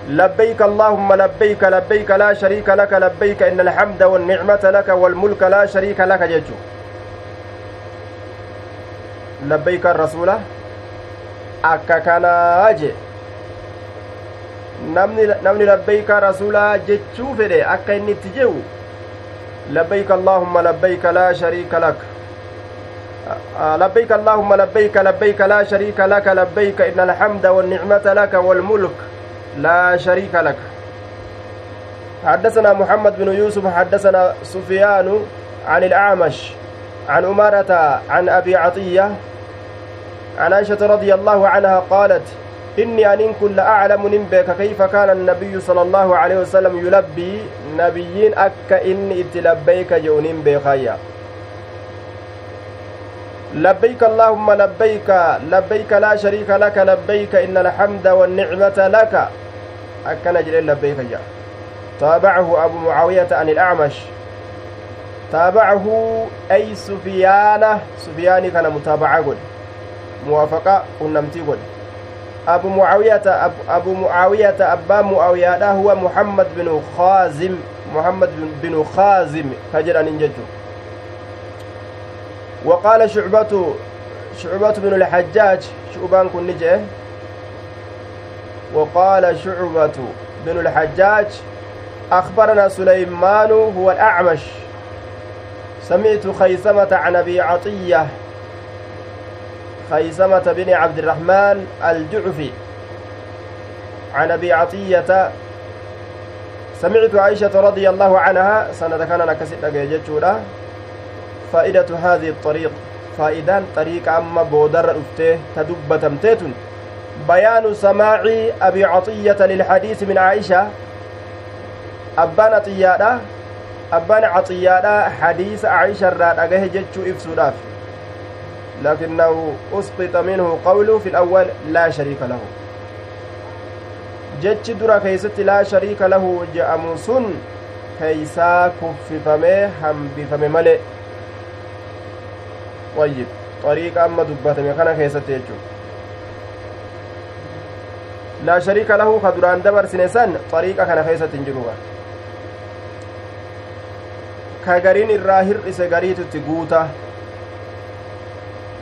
لبيك اللهم لبيك لبيك لا شريك لك لبيك إن الحمد والنعمة لك والملك لا شريك لك جيتشو. لبيك الرسول akka kanaa je namni labbayka rasuulaa jechuu fedhe akka inni itti jehu labbayk allaahumma labbayka laa shariika laka. لبيك اللهم لبيك لبيك لا شريك لك لبيك إن الحمد والنعمة لك والملك لا شريك لك حدثنا محمد بن يوسف حدثنا سفيان عن الأعمش عن أمارة عن أبي عطية عن عائشة رضي الله عنها قالت إني أن كل أعلم نبيك كيف كان النبي صلى الله عليه وسلم يلبي نبيين أك إني اتلبيك جونين بخيا لبيك اللهم لبيك لبيك لا شريك لك لبيك إن الحمد والنعمة لك. أكن جل لبيك جاء تابعه أبو معاوية عن الأعمش. تابعه أي سفيان سفيان كان متابعة قل. موافقة ونمتي قل. أبو معاوية أبو, أبو معاوية أبا معاوية هو محمد بن خازم. محمد بن خازم كجر ننججو وقال شعبة شعبة بن الحجاج شعبان كن نجه وقال شعبة بن الحجاج أخبرنا سليمان هو الأعمش. سمعت خيثمة عن أبي عطية. خيثمة بن عبد الرحمن الجعفي. عن أبي عطية سمعت عائشة رضي الله عنها سنة كان نكسد جيجتشورا فائدة هذه الطريق فائدان طريق أما بودر أفته تدبتمتيت بيان سماع أبي عطية للحديث من عائشة. أبان عطية أبان عطية حديث عائشة الراد أجه جتشو إفسوداف. لكنه أسقط منه قوله في الأول لا شريك له keeysatti laa shariika lahu je'amu sun keeysaa kuffifamee hambifame male wayyib xariiqa amma dubbatame kana keessatti jechuudha laa shariika lahu ka duraan dabarsine san xariiqa kana keessatti hin jiruga ka gariin irraa hir'ise gariitutti guuta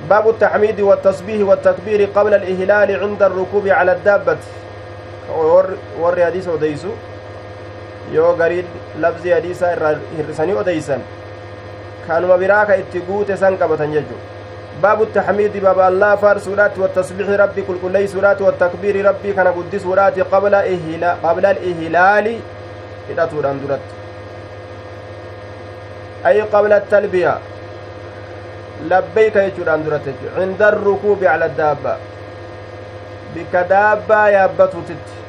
باب التحميد والتصبيح والتكبير قبل الإهلال عند الركوب على الدابة ور حديث أديسو yoo gariin labzii hadiisaa irraa hir'isanii odeysan kanuma biraa ka itti guute san qabatan jechu baabu taxmiidi baaba allaa faarsuudhaati wattasbiixi rabbi qulqulleeysuudhaati wattakbiiri rabbii kana guddisuudhaati qabla alihilaali hidhatuudhaan duratti ay qabla talbiya labbayka jechuudhaan duratti jechu cinda arrukuubi cala daabba bikka daabbaa yaabbatuutitti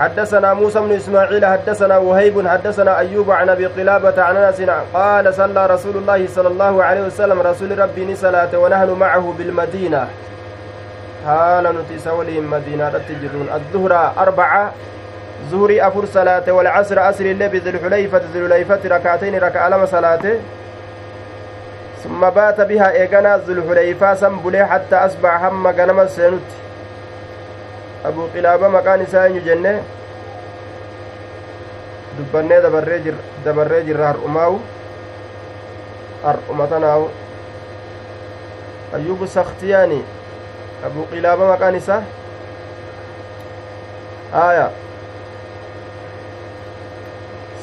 حدثنا موسى بن إسماعيل حدثنا وهيب حدثنا أيوب عن أبي قلابة عن أنس قال صلى رسول الله صلى الله عليه وسلم رسول ربي صلاة ونحن معه بالمدينة. حال نتيس ولي مدينة تجرون الظهر أربعة زهري أفر صلاة والعصر أسر اللي بذي الحليفة ذي الحليفة ركعتين ركع لما صلاته ثم بات بها ايغنا ذو الحليفه سنبله حتى اصبح هم غنم qilaaba maqaan isaa eenyu jenne dubbannee dabarree jirra har'umaawu har'uma tanaawu ayyubu saktiyaani abuu qilaaba maqaan isaa aya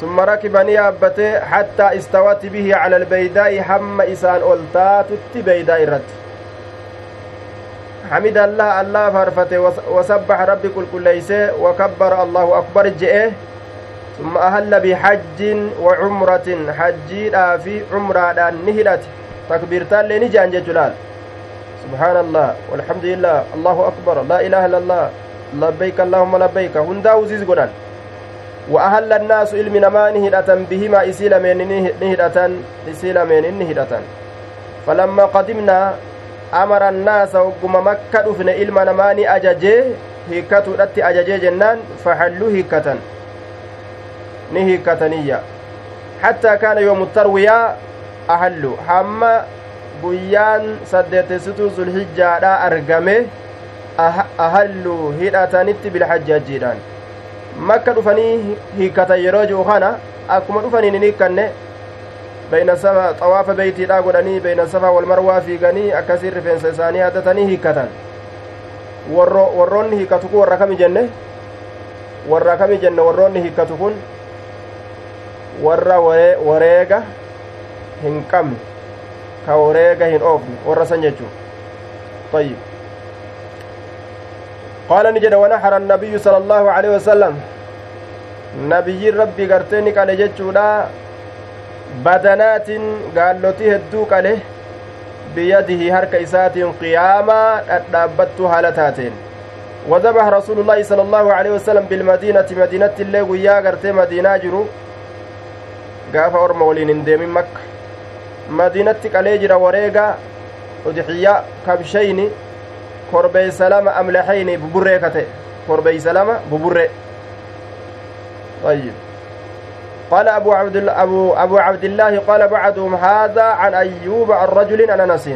ثم ركب نيابته حتى استوت به على البيداء حم إسان أولتات بيداء الرد. حمد الله الله فارفته وسبح ربي كل كل ليس وكبر الله أكبر جئه. ثم أهل بحج وعمرة حجي في عمرة نهلت. تكبيرتان لنجان جلال سبحان الله والحمد لله الله أكبر لا إله إلا الله. لبيك اللهم لبيك. هندا وزيز قران وأهل الناس علم نما نهدة بهما إسيل من نهدة إسيل من نهدة فلما قدمنا annaasa hogguma makka dhufne ilma namaa ni ajajee hiikkatuudhatti ajajee jennaan faxalluu hiikkatan ni hiikkataniyya hattaa kaana yoomu tarwiyaa ahallu hamma guyyaan saddeetessituu zulhijjaadha argame ahallu hidhatanitti bilhajji hajjiidhaan makka dhufanii hiikkatan yeroo ji'u kana akkuma dhufaniin hin hiikkanne bayna safa xawaafa beeytiidha godhanii bayna safa wal marwaa fiiganii akkasiin rifeensa isaanii haddatanii hiikkatan warroonni hiikkatu kun warra kami jenne warra kami jenne warroonni hiikkatu kun warra wareega hin qabne ka wareega hin oofne warra san jechuu قال نجد ونحر النبي صلى الله عليه وسلم. نبي ربي قرتني قال جتشودا. badanaatin gaallotii hedduu qale biyadihi harka isaatiin qiyaamaa dhadhaabbattuu haala taateen وذبح رسول الله صلى الله عليه وسلم بالمدينة مدينة اللي ويا غرتي مدينة جرو. قاف أورما ولين انديم مكة مدينة قليجر وريقا udxiya kabshayni korbeeysalama amlaxayni buburree kate. Korbeeysalama buburre طيب قال أبو عبد أبو, أبو عبد الله قال بعضهم هذا عن أيوب عن رجل عن أنس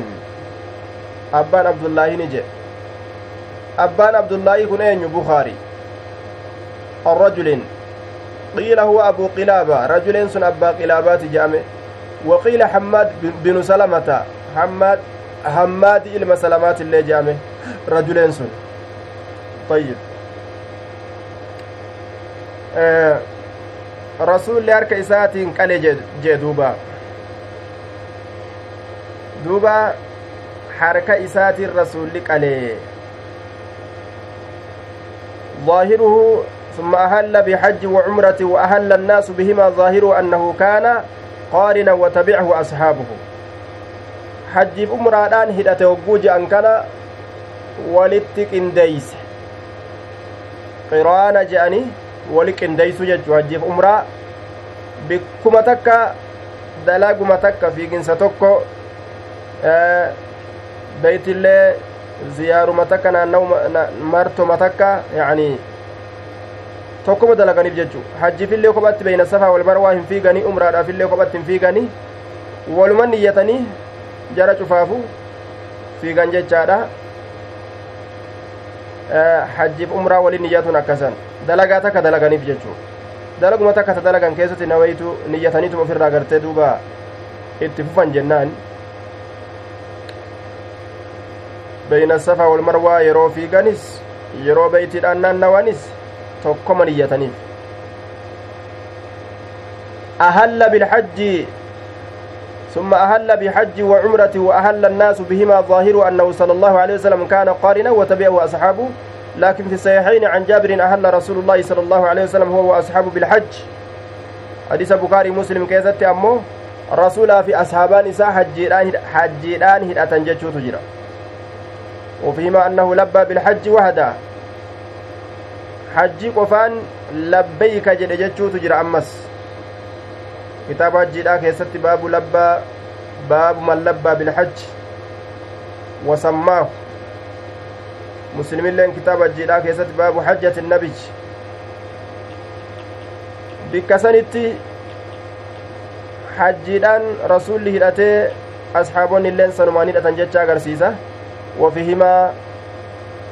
أبان عبد الله نجي أبان عبد الله كن أين بخاري الرجل قيل هو أبو قلابة رجل سن أبا قلابات جامع وقيل حماد بن سلمة حماد حماد إلما سلامات اللي جامع رجلين سن طيب آه rasuulli harka isaatiin qale jee duuba. Duuba harka isaatiin rasuulli qale. ظاهره ثم أهل بحج وعمرة وأهل الناس بهما ظاهره أنه كان قارنا وتبعه أصحابه حج عمران هدته وجوج أن كان ولتك انديس قران جاني wali qindeeysu jechuu hajjiif umraa bikkuma takka dalaguma takka fiiginsa tokko beeytillee ziyaaruma takka naannawu martoma takka yacanii tokkuma dalaganiif jechuu hajjiifillee kophatti beeyna safaa wal marwaa hin fiiganii umraadhaafillee kophatti hin fiiganii waluma niyyatanii jara cufaafu fiigan jechaadha hajjiif umraa waliin niyyatuun akkasan dalagaa takka dalaganiif jechuu dalaguma takka ta dalagan keessatti nawaytu niyyataniituma ofirraa gartee duuba itti fufan jennaan beyna safa wal marwaa yeroo fiiganis yeroo beeytiidhaan naannawanis tokkoma niyyataniif أهل بالحج ثم أهل بحج وعمرة وأهل الناس بهما ظاهر أنه صلى الله عليه وسلم كان قارنا وتبعه أصحابه لكن في الصحيحين عن جابر أهل رسول الله صلى الله عليه وسلم هو وأصحابه بالحج. حديث بخاري مسلم كيزت أمه رسول في أصحابان إساء حجيران حجيران هدأة جتشو تجرى وفيما أنه لبى بالحج وحده حجي قفان لبيك جل جتشو تجرى أمس. كتاب حجيرا كيست باب لبى باب من لبى بالحج وسماه muslimilleen kitaaba jiidhaa keessatti baabu hajjati nabij bikka sanitti hajjiidhaan rasulli hidhatee asxaabonni illeen sanumaan hidhatan jecha agarsiisa وفيهما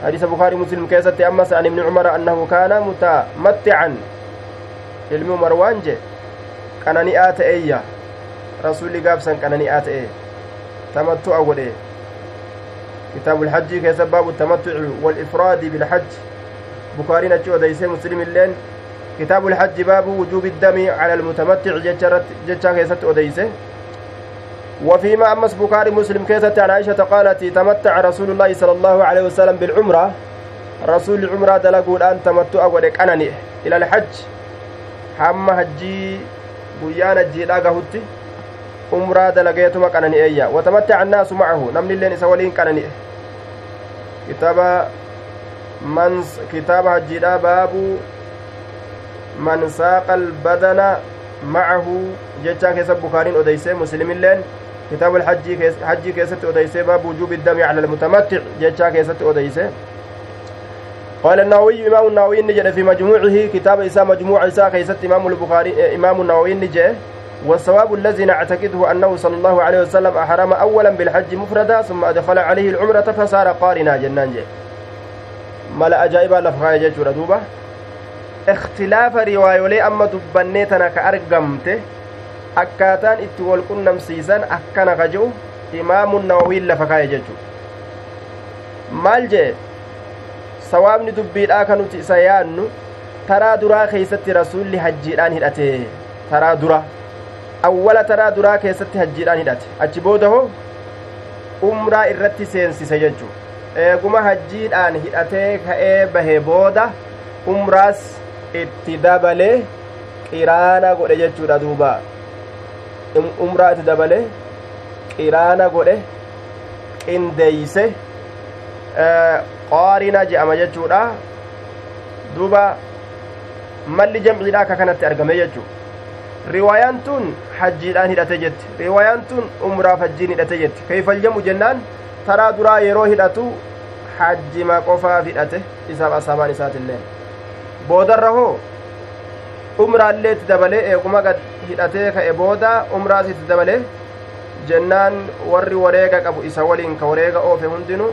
حديث بخاري مسلم كيست أمس عن ابن عمر أنه كان متمتعا umar waan je qanani'aa ta'eeyya? Rasulli gaabsan qanani'aa ta'e tamattu'a godhe كتاب الحج كيس باب التمتع والإفراد بالحج بخاري نجو ديسي مسلم اللين كتاب الحج باب وجوب الدم على المتمتع جتشا كيست أديسه وفيما أمس بخاري مسلم كيست عن عائشة قالت تمتع رسول الله صلى الله عليه وسلم بالعمرة رسول العمرة دلقوا الآن تمتع ودك أنني إلى الحج حما هجي guyyaana jiidhaa gahutti umraa dalageetuma qanani'eeyya watamattaca annaasu macahu namni illeen isa waliin qanani'e kitaaba man kitaaba hajjiidha baabu man saaqa albadana macahu jechaa keessa bukaariin odeyse muslimilleen kitaaba alhajjii keessatti odeyse baabu wujuubi iddami cala almutamattic jechaa keessatti odeyse قال النووي إمام النووي نجد في مجموعه كتاب إساء مجموع إساء كيست إمام البخاري إمام النووي نجد والصواب الذي نعتقده أنه صلى الله عليه وسلم أحرم أولا بالحج مفردا ثم أدخل عليه العمرة فصار قارنا جنان جي ملا أجائب لفقايا جيشورا دوبا. اختلاف روايولي أما دبنيتنا كأرقمته akkaataan itti wal qunnamsiisan akkana kaja'u imaamu nawawiin lafa kaa'e jechu maal jee sawaabni dubbiidhaa ka nuti isa yaannu taraa duraa keeysatti rasuulli hajjiidhaan hidhate. Taraa dura awwala taraa duraa keessatti hajjiidhaan hidhate. Achi booda hoo? Umraa irratti seensise jechu eeguma hajjiidhaan hidhatee ka'ee bahe booda umraas itti dabalee qiraana godhe jechuudha duuba. Umraa itti dabalee qiraana godhe qindeeyse qaarina je'ama jechuudha. Duuba malli jamciidha akka kanatti argame jechuu. Riwaayaan tun hajjiidhaan hidhate jetti. Riwaayaan tun umraaf hajjiin hidhate jetti. Keeyfaljamu jennaan taraa duraa yeroo hidhatu hajjima qofaaf hidhate isaaf asaabaan isaatillee boodarra hoo umraallee itti dabalee eeguma gad hidhatee ka'e booda umraas itti dabalee jennaan warri wareega qabu isa waliin ka wareega oofe hundinu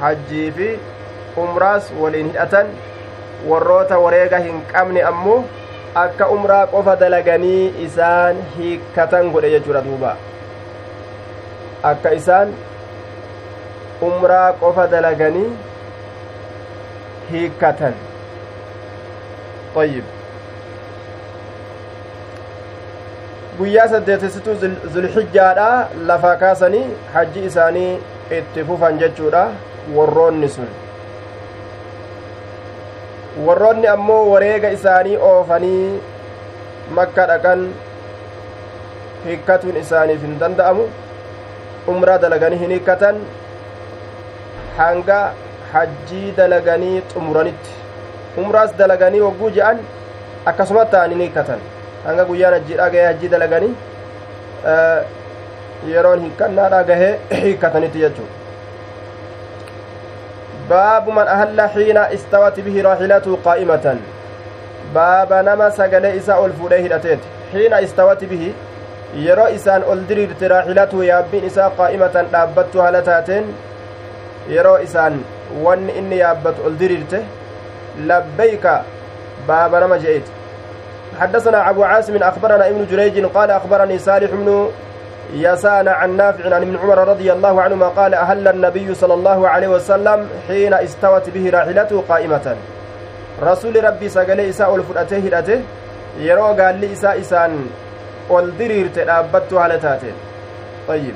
hajjii fi umraas waliin hidhatan warroota wareega hin qabne ammoo akka umraa qofa dalaganii isaan hiikkatan godhe jechuudha duuba akka isaan umraa qofa dalaganii hiikkatan طيب guyyaa saddeetessituu zulxijjaadha lafaa kaasanii hajji isaanii itti fufan jechuudha warroonni sun warroonni ammoo wareega isaanii oofanii makka dhaqan hikkatuun isaaniif hin danda'amu umraa dalaganii hin hikkatan hanga hajjii dalaganii xumuranitti umraas dalaganii wagguu je'an akkasuma ta'an hin hikkatan hanga guyyaan hajjiidha gahee hajjii dalaganii yeroon hikkannaadha gahee hikkatanitti jechuudha باب من أهل حين استوت به راحلته قائمة باب نما سجل إساء الفوليه الأتيت حين استوت به yeroo isaan ol diriirte raaxilatu yaabbiin isaa qaa'imatan dhaabbattu haala taateen yeroo isaan wanni inni yaabbatu ol diriirte labbayka baaba nama je'eeti حدثنا أبو عاصم أخبرنا ابن جريج قال أخبرني صالح بن يسان عن نافع عن ابن عمر رضي الله عنهما قال أهل النبي صلى الله عليه وسلم حين استوت به راحلته قائمة رسول ربي سقلي إساء الفرأته هدته يرو قال لي إساء إسان والدرير تلابته على تاتين طيب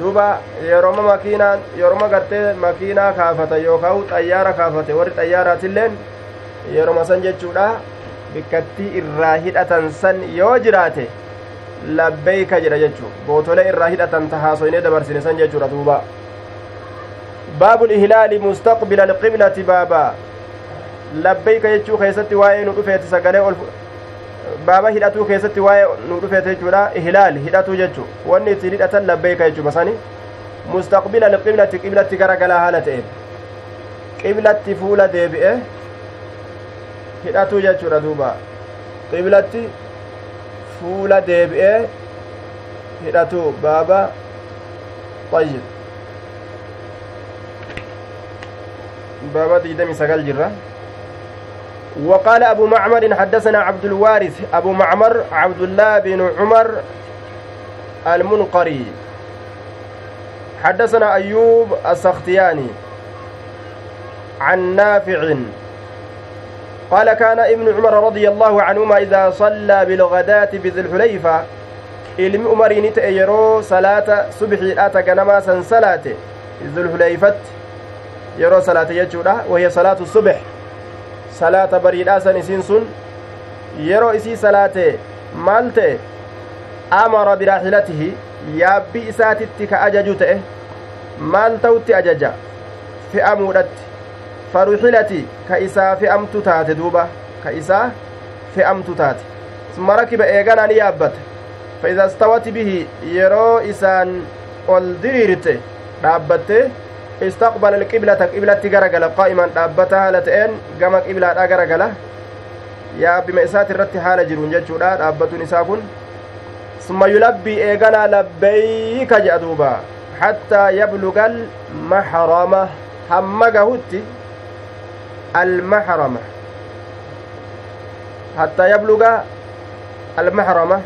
duuba yerooma makiinaan yerooma gartee makiinaa kaafata yookaan xayyaara kaafate warri xayyaaraatilleen yeroma san jechuudha bikkattii irraa hidhatan san yoo jiraate labbeeyka jedha jechuu bootolee irraa hidhatan tahaasoynee dabarsine san jechuudha duuba baabu lihlaali mustaqbila alqiblati baaba labbeeyka jechuu keessatti waa'ee nu dhufeeti sagalee ol baaba hidhatuu keessatti waa'ee nu dhufeeti jechuudha ihlaal hidhatuu jechuu wanni ittiin hidhatan labbeeyka jechuu masani mustaqbila alqiblati qiblatti gara galaa haala ta'een qiblatti fuula deebi'e hidhatuu jechuudha duuba qiblatti fuula deebi'ee hidhatu baaba طيب بابا ديدمي سقال جرة وقال أبو معمر حدثنا عبد الوارث أبو معمر عبد الله بن عمر المنقري. حدثنا أيوب السختياني عن نافع قال كان ابن عمر رضي الله عنهما إذا صلى بلغدات بذي حليفة علم عمر يرو صلاة صبحي آتا كنما صلاة ذي الحليفة يرو صلاة يجورا وهي صلاة الصبح. صلاة بريد آسان سنسون يرو إسي صلاة مالت. أمر براحلته. يا بيسات اتك أججوت مالتوت أججا في أمورت duuba ka isaa fe'amtu taate summa rakiba eeganaa ni yaabbata fa'iza stawati bihi yeroo isaan ol diriirte dhaabbatte istaqbala alqiblata qiblatti garagala qaa'iman dhaabbata haala ta'een gama qiblaadha garagala yaabbima isaati irratti haala jiruun jechuudha dhaabbatuun isaa kun summa yulabbii eeganaa labbeeyka jedha duuba hattaa yabluga almahrama hamma gahutti almahrama hattaa yabluga almahrama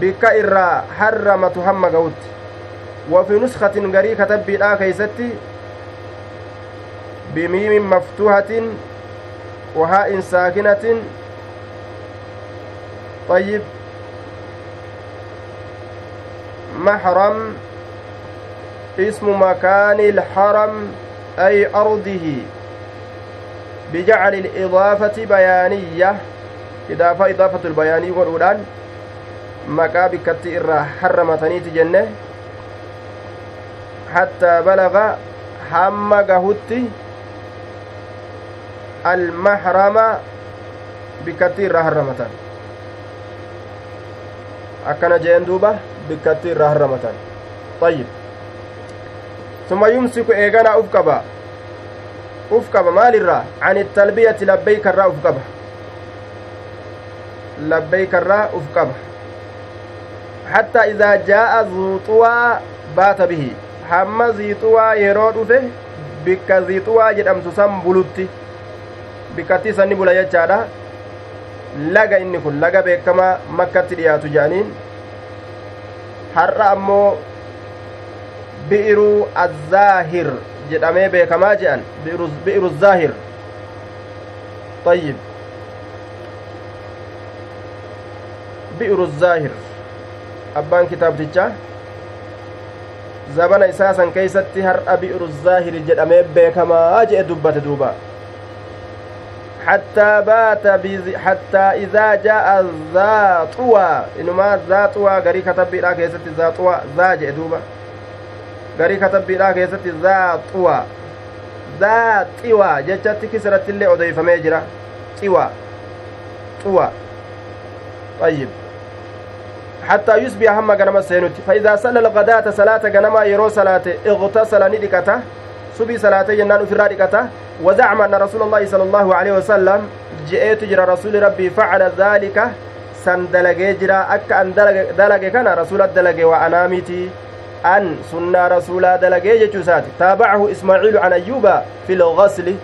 bikka irraa harramatu hamma gahutti وفي نسخة غري كتب لا كيستي بميم مفتوحة وهاء ساكنة. طيب. محرم اسم مكان الحرم أي أرضه. بجعل الإضافة بيانية. إضافة إضافة البياني والأولان مكا بكتي إرى حرمتني جنة حتى بلغ هم قهوتي. المحرم بكتي إرى حرمتان. jeen duuba bikkatti irraa harramatan طيب. ثم يمسك إيغانا أفقبا أفقبا مال الرا عن التلبية لبيك الرا أفقبا لبيك الرا أفقبا حتى إذا جاء ذو طوى بات به hamma ziixuwaa yeroo dhufe bikka ziixuwaa jedhamtu san bulutti bikkatti isanni bula jechaadha laga inni kun laga beekamaa makkatti dhiyaatu jedhaniin har'a ammoo bi'iru azzaahir jedhamee beekamaa jedhan bi'iru zaahir طيب بئر الزاهر أبان كتاب zabana isaa san keeysatti har'a bi'ru zaahiri jedhamee beekamaa jedhe dubbate duuba حتى بات بز... حتى إذا جاء ذا طوى إنما ذا طوى غري كتب بلا كيست كيست ذا طوى ذا طوى جتت كسرت اللي أضيف ميجرا طوى طوى طيب حتى يصبح هم غنم سينوت فإذا صلى الغداة صلاة غنم يرو صلاة اغتسل ندكته subii salaatee jennaan ufirraa dhiqata. وزعم أن رسول الله صلى الله عليه وسلم جئت جرى رسول ربي فعل ذلك jira. Akka an dalage kana rasula dalage waa anaamiti an sunnaa rasulaa dalagee jechuu isaati taabacahu ismaaciilu can ayyuuba fi lgasli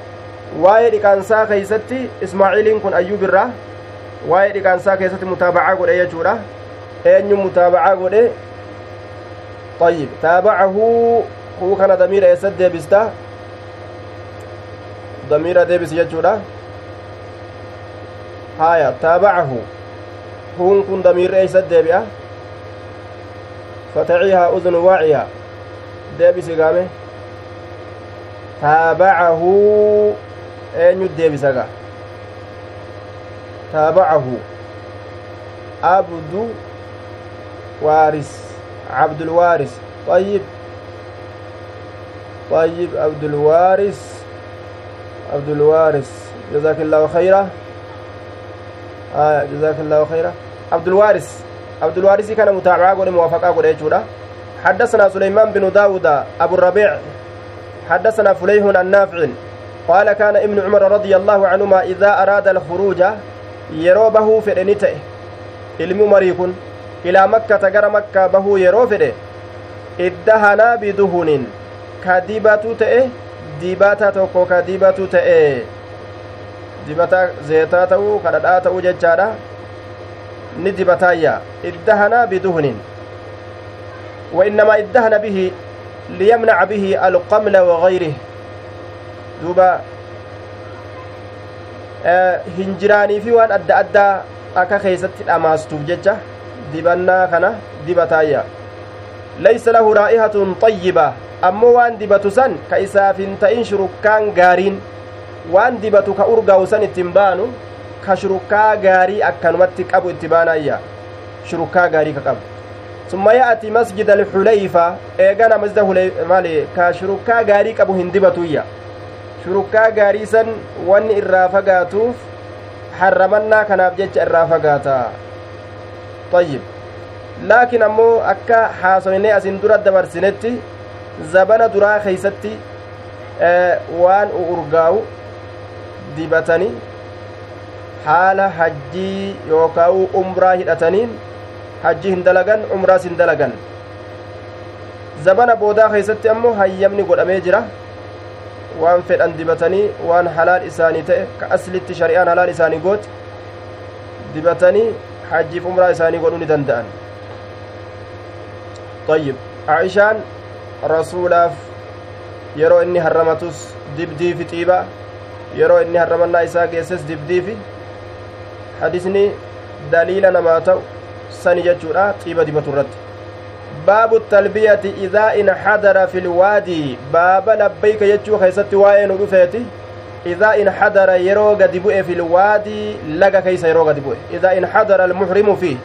waa'ee dhiqaansaa keeysatti ismaaciiliin kun ayyuub irraa waa'ee dhiqaansaa keessatti mutaabacaa godhe jechuudha eenyu mutaabacaa godhe طيب تابعه huu kana damiira eessat deebista damiira deebisi jechuudha haya taabacahu huun kun damiirri eeysat deebi'a fatacihaa udunu waaciya deebisi gaame taabacahu eenyut deebisa ga taabacahu abdu waaris cabdulwaaris طيب طيب عبد الوارث عبد الوارث جزاك الله خيرا آه جزاك الله خيرا عبد الوارث الوارث كان متابعة قول موافقة قول يجودا حدثنا سليمان بن داود أبو الربيع حدثنا فليح النافع قال كان ابن عمر رضي الله عنهما إذا أراد الخروج يروبه النتئ ilmi marii kun ilaa makkata gara makkaa bahuu yeroo fedhe iddahanaa biduhunin ka dibatu ta'e dibata tokko ka dibatu ta'e dibata zeetaa ta'uu ka dhadhaa ta'uu jechaadha ni dibataayya iddahanaa biduhnin وإنما ادهن به ليمنع به القمل وغيره دوبا hinjiraanii fi waan adda addaa akka keeysatti dhamaastuuf jecha dibannaa kana dibataayya laysa lahu raa'ihatun xayyiba ammoo waan dibatu san ka isaaf hin ta'in shurukkaan gaariin waan dibatu ka urgaa'u san ittiin baanu ka shurukkaa gaarii akkanumatti qabu itti baanayya shurukkaa gaarii ka qabu summa ya'ati masjida alxulayfa eegana masjida maali ka shurukkaa gaarii qabu hin dibatuyya shurukkaa gaarii san wanni irraa fagaatuuf harramannaa kanaaf jecha irraa fagaata ayyib laakiin ammoo akka haasoynee asin dura dabarsinetti zabana duraa keeysatti waan urgaa'u dibatanii haala hajjii yookaan umraa hidhataniin hajjii hin dalagan umraas hin dalagan zabana boodaa keessatti ammoo hayyamni godhamee jira waan fedhan dibatanii waan halaal isaanii ta'e ka aslitti shari'aan halaal isaanii goote dibatanii hajjiif umraa isaanii godhuu ni danda'an طيب عائشان rasuulaaf yeroo inni harramatus dibdii fi xiiba yeroo inni harramannaa isaa geesses dibdii fi hadisni daliila namaa ta'u sani jechuudha xiiba dibatu irratti baabu talbiyati idaa inxadara fi lwaadii baaba labbayka jechuu keeysatti waa'ee nu dhufeeti idaa inxadara yeroo gadi bu'e fi lwaadii laga keeysa yeroo gadi bu'e idaa inxadara almuhrimu fi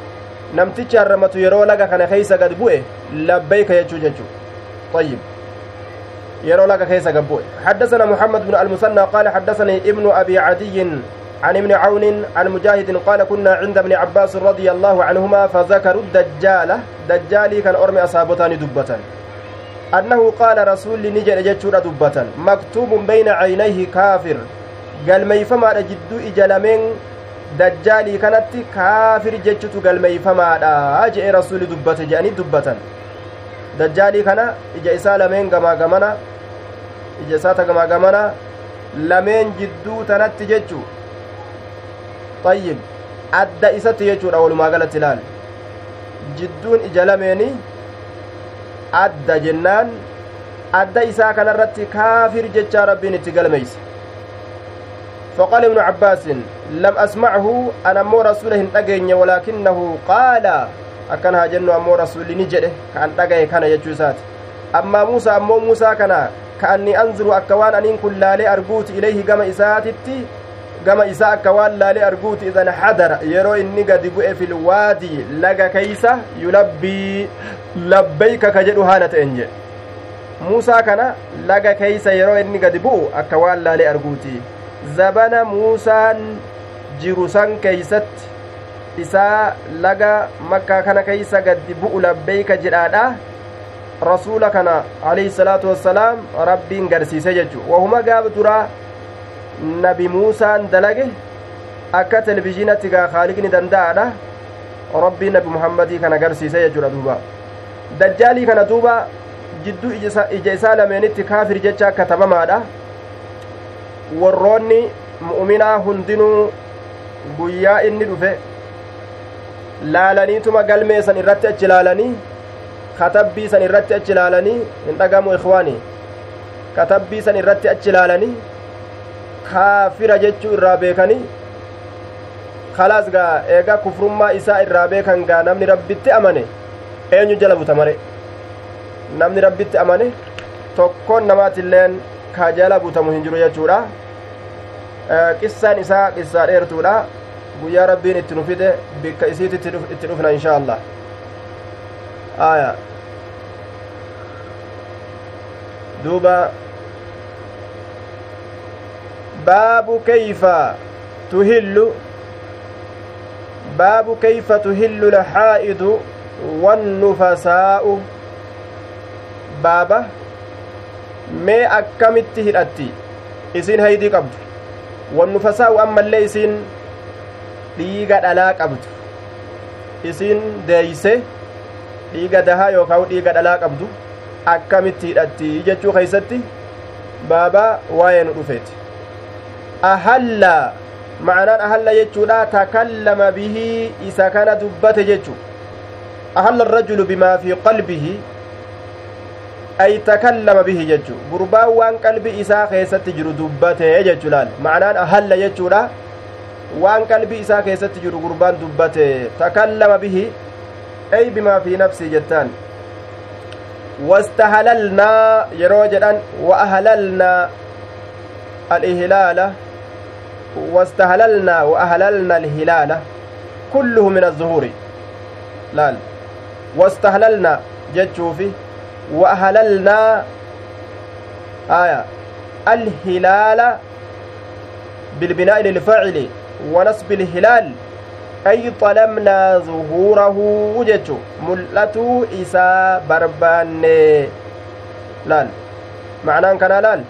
namtichi harramatu yeroo laga kana keeysa gadi bu'e labbayka jechuu jechuu طيب يرو لك كيس قبوي حدثنا محمد بن المثنى قال حدثني ابن أبي عدي عن ابن عون عن مجاهد قال كنا عند ابن عباس رضي الله عنهما فذكروا الدجال دجالي كان أرمي أصابتان دبة أنه قال رسول نجل جتشور دبة مكتوب بين عينيه كافر قال ميفما جدو إجلمين dajjaalii kanatti kaafir jechutu galmeeyfamaadha jee rasuli dubbate je'anii dubbatan dajjaalii kana ija isaa lameen gamaa gamana ija isaa ta gamaa gamana lameen jidduu tanatti jechu ayyib adda isatti jechuudha walumaa galatti ilaal jidduun ija lameeni adda jennaan adda isaa kanarratti kaafir jechaa rabbiin itti galmeeyse فقال ابن عباس لم أسمعه أنا مو رسوله أجين ولكنه قال أكنها جن أمو رسول نجده كأن أجي كان يجوزات أما موسى أمو موسى كان كأني أنظر أكوان أن كل لالي إليه كما إساتتي gama isaa akka waan laalee arguuti idan hadara yeroo inni gadi bu'e filwaadii laga keeysa yulabbii labbayka ka jedhu haala ta'en jedhe muusaa kana laga keeysa yeroo inni gadi bu'u akka waan laalee arguuti zabana muusaan jiru san keeysatti isaa laga makkaa kana keeysa gadi bu'u labbayka jedhaadha rasuula kana alayhi salaatu wassalaam rabbiin garsiise jechu wahuma gaaba duraa nabi muusaan dalage akka televizhiinatti gaa kaaliqni danda'adha rabbii nabi muhammadii kan agarsiise jechuudha duuba dajjaalii kana duuba jidduu ija isaa lameenitti kaafir jecha katabamaadha warroonni mu'uminaa hundinuu guyyaa inni dhufe laalaniituma galmeesan irratti achi laalanii katabbii san irratti achi laalanii hin dhagamu ikhwaanii katabbii san irratti achi laalanii kaafira jechuu irraa beekanii khalaas gaa eega kufrummaa isaa irraa beekan gaa namni rabbitti amane eenyu jala buta mare namni rabbitti amane tokkoon namaatilleen ka jala butamu hin jiru jechuudha qissaan isaa qissaa dheertuudha guyyaa rabbiin itti nu fide bikka isiitti itti dhufna inshaa allah aya duuba باب كيف تهل باب كيف تهل الحائض والنفساء بابا mee akkamitti hidhatti isin haydii qabdu wannufasaa'u ammallee isin dhiiga dhalaa qabdu isin deeyse dhiiga dahaa yookaan dhiiga dhalaa qabdu akkamitti hidhatti jechuu keeysatti baabaa waa'ee nu dhufeeti ahalla ma'anaan ahalla jechuudha takallama bihi isa kana dubbate jechu ahalla arrajulu bimaa fi qalbihi ay takallama bihi jechu gurbaan waan qalbi isaa keessatti jiru dubbate jechu laal ma'anaan ahalla jechuudha waan qalbi isaa keessatti jiru gurbaan dubbate takallama bihi ay bimaa fi nafsi jettaan واستهللنا يرو جدان وأهللنا الإهلال واستهللنا وأهللنا الهلال كله من الظهور. لال. واستهللنا جتشوفي. وأهللنا آية. الهلال بالبناء للفاعل ونصب الهلال. أي طلمنا ظهوره جتشو. ملأتو إسا بربان laal macnaan kanaa laal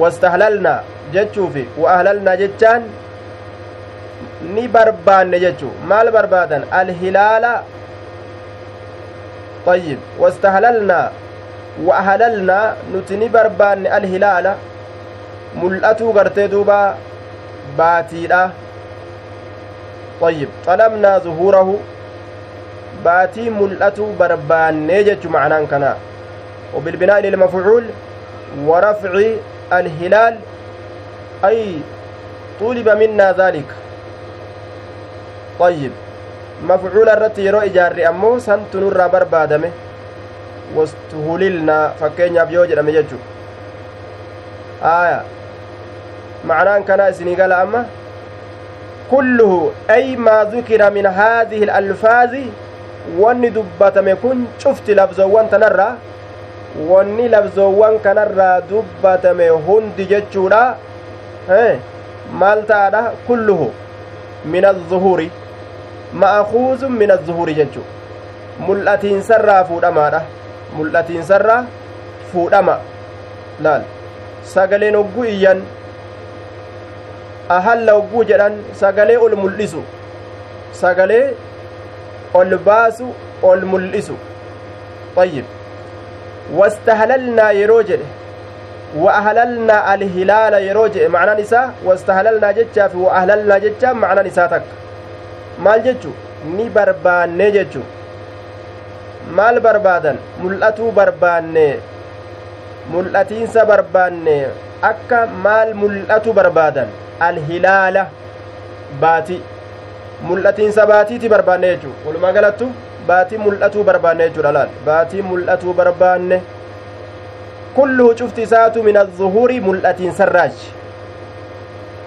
wastahlalnaa jechuufi wa ahlalnaa jechaan ni barbaanne jechuu maal barbaadan alhilaala طيب واستهللنا وأهللنا نتني بربان الهلال. ملأتو غرتي دوبا باتيدا. طيب طلبنا ظهوره. باتي ملأتو بربان نيجت معنى كنا. وبالبناء للمفعول ورفع الهلال أي طلب منا ذلك طيب mafcuula irratti yeroo ijaarri ammoo santu nurraa barbaadame wastuhulilnaa fakkeenyaaf yoo jedhame jechu aya macnaan kanaa isinii gala amma kulluhu ay maa dukira min haadihi alalfaazi wanni dubbatame kun cufti labzoowwan tanarraa wanni labzoowwan kanarraa dubbatame hundi jechuudha. Maal ta'adha kulluhu min azuhuri ma'akuuzun min azuhuri jechu mul'atiinsarraa fuudhamaadha. Mul'atiinsarraa fuudhama. Laal. Sagaleen ogguu iyyan. Ahalla ogguu jedhan sagalee ol mul'isu. Sagalee ol baasu ol mul'isu. Ayyib yeroo jedhe wa ahlalnaa alhilaala yeroo jedhe macnaan isaa wastahlalnaa jechaa fi wa ahlalnaa jechaa macnaan isaa takka maal jechu ni barbaanne jechu maal barbaadan mul'atuu barbaanne mul'atiinsa barbaanne akka maal mul'atu barbaadan alhilaala baati mul'atiinsa baatiiti barbaanne jechuu walumaa galattu baatii mul'atuu barbaanne jechuudha laal baatii mul'atuu barbaanne kulluhu cufti isaatu min azuhuri mul'atiinsarraachi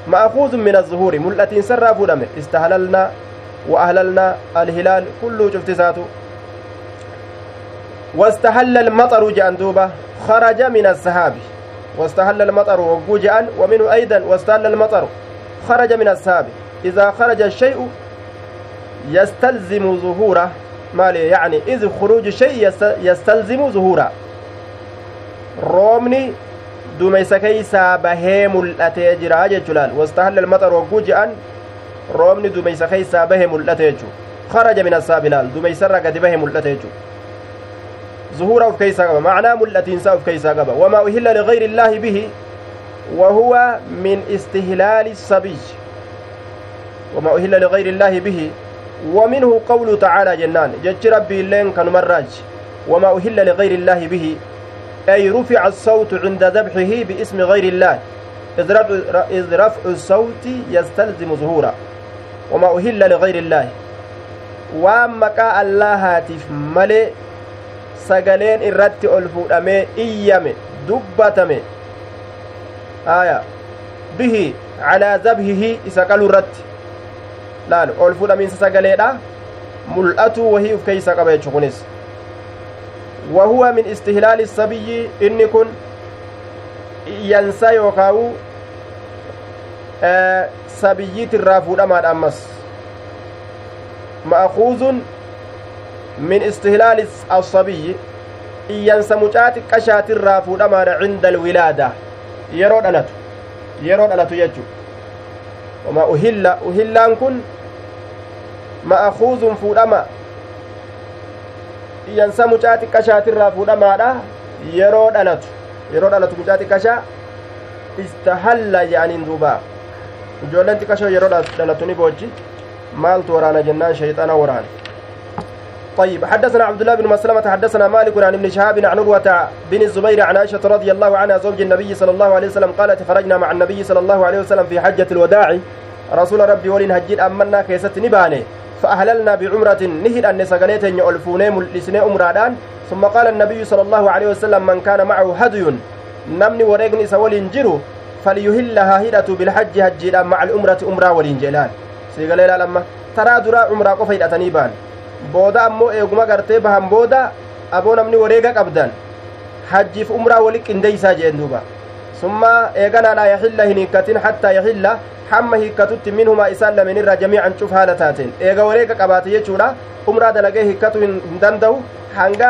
ma'akuuzun min azuhuri mul'atiinsarraa fuudhame istahlalnaa وأهللنا الهلال كله شفتساته واستهل المطر جأن دوبة خرج من السحاب واستهل المطر وجوجا ومنه أيضا واستهل المطر خرج من السحاب إذا خرج الشيء يستلزم ظهوره مالي يعني إذ خروج الشيء يستلزم ظهوره roobni duumeysa keeysaa bahee mul'atee jira jechuudhaan wastahalla almaxar wagguu je'an roobni dumeysa keeysaa bahe mul'ate jechu kharaja min assaabilaal dumeysarra gadi bahe mul'ate jechu zuhuura uf keeysaa qaba macnaa mul'atiinsaa uf keeysaa qaba wamaa uhilla ligayri illaahi bihi وهو من استهلال الصبي وما أهل لغير الله به ومنه قول تعالى جنان جج ربي كان مراج وما أهل لغير الله به أي رفع الصوت عند ذبحه باسم غير الله إذ رفع الصوت يستلزم ظهوره وما أهل لغير الله. waan maqaa allahaatiif malee sagaleen irratti ol fuudhamee iyyame dubbatame aya bihi calaa zabhihi isa qalu irratti laal ol fuudhamiinsa sagaleedha mul'atuu wahii uf keeysa qaba jechu kunis wa huwa min istihlaali sabiyyi inni kun iyyansa yookaawu sabiyyiit irraa fuudhamaadha ammas ma'akuuzun min istihlaali asabiyyi iyyansa mucaa xiqqashaatirraa fuudhamaadha cinda alwilaada yeroo dhalatu yeroo dhalatu jechu wama uhilla uhillaan kun ma'akuuzun fuudhama iyyansa mucaa xiqqashaatirraa fuudhamaadha yeroo dhalatu yeroo dhalatu mucaa xiqqashaa istahalla jedhaniin duubaa ijoolleen xiqqashoo yeroo dhalatu ni boochi maaltu waraana jennaan shayxana waraane طيب حدثنا عبد الله بن مسلمة حدثنا مالك عن ابن شهاب عن عروة بن الزبير عن عائشة رضي الله عنها زوج النبي صلى الله عليه وسلم قالت خرجنا مع النبي صلى الله عليه وسلم في حجة الوداع رسول ربي ولين هجين أمنا كيست نباني فأهللنا بعمرة نهد أن سقليت يؤلفوني ملسني أمرادان. ثم قال النبي صلى الله عليه وسلم من كان معه هدي نمني وريقني سولين جرو فليهلها هدة بالحج هجيدان مع الأمرة أمرا ولين جلال سيقال لما ترى درا أمرا قفا هدتني بان booda ammoo eeguma gartee bahan booda aboo namni wareega qabdan hajjiif umraa wali qindeeysaa jeen duuba yaxilla hin hiikkatin hattaa yaxilla hamma hiikkatutti minhumaa isaan lameen irraa jamiican cuf haala taateen eega wareega qabaate jechuudha umraa dalagee hiikkatu hin danda'u hanga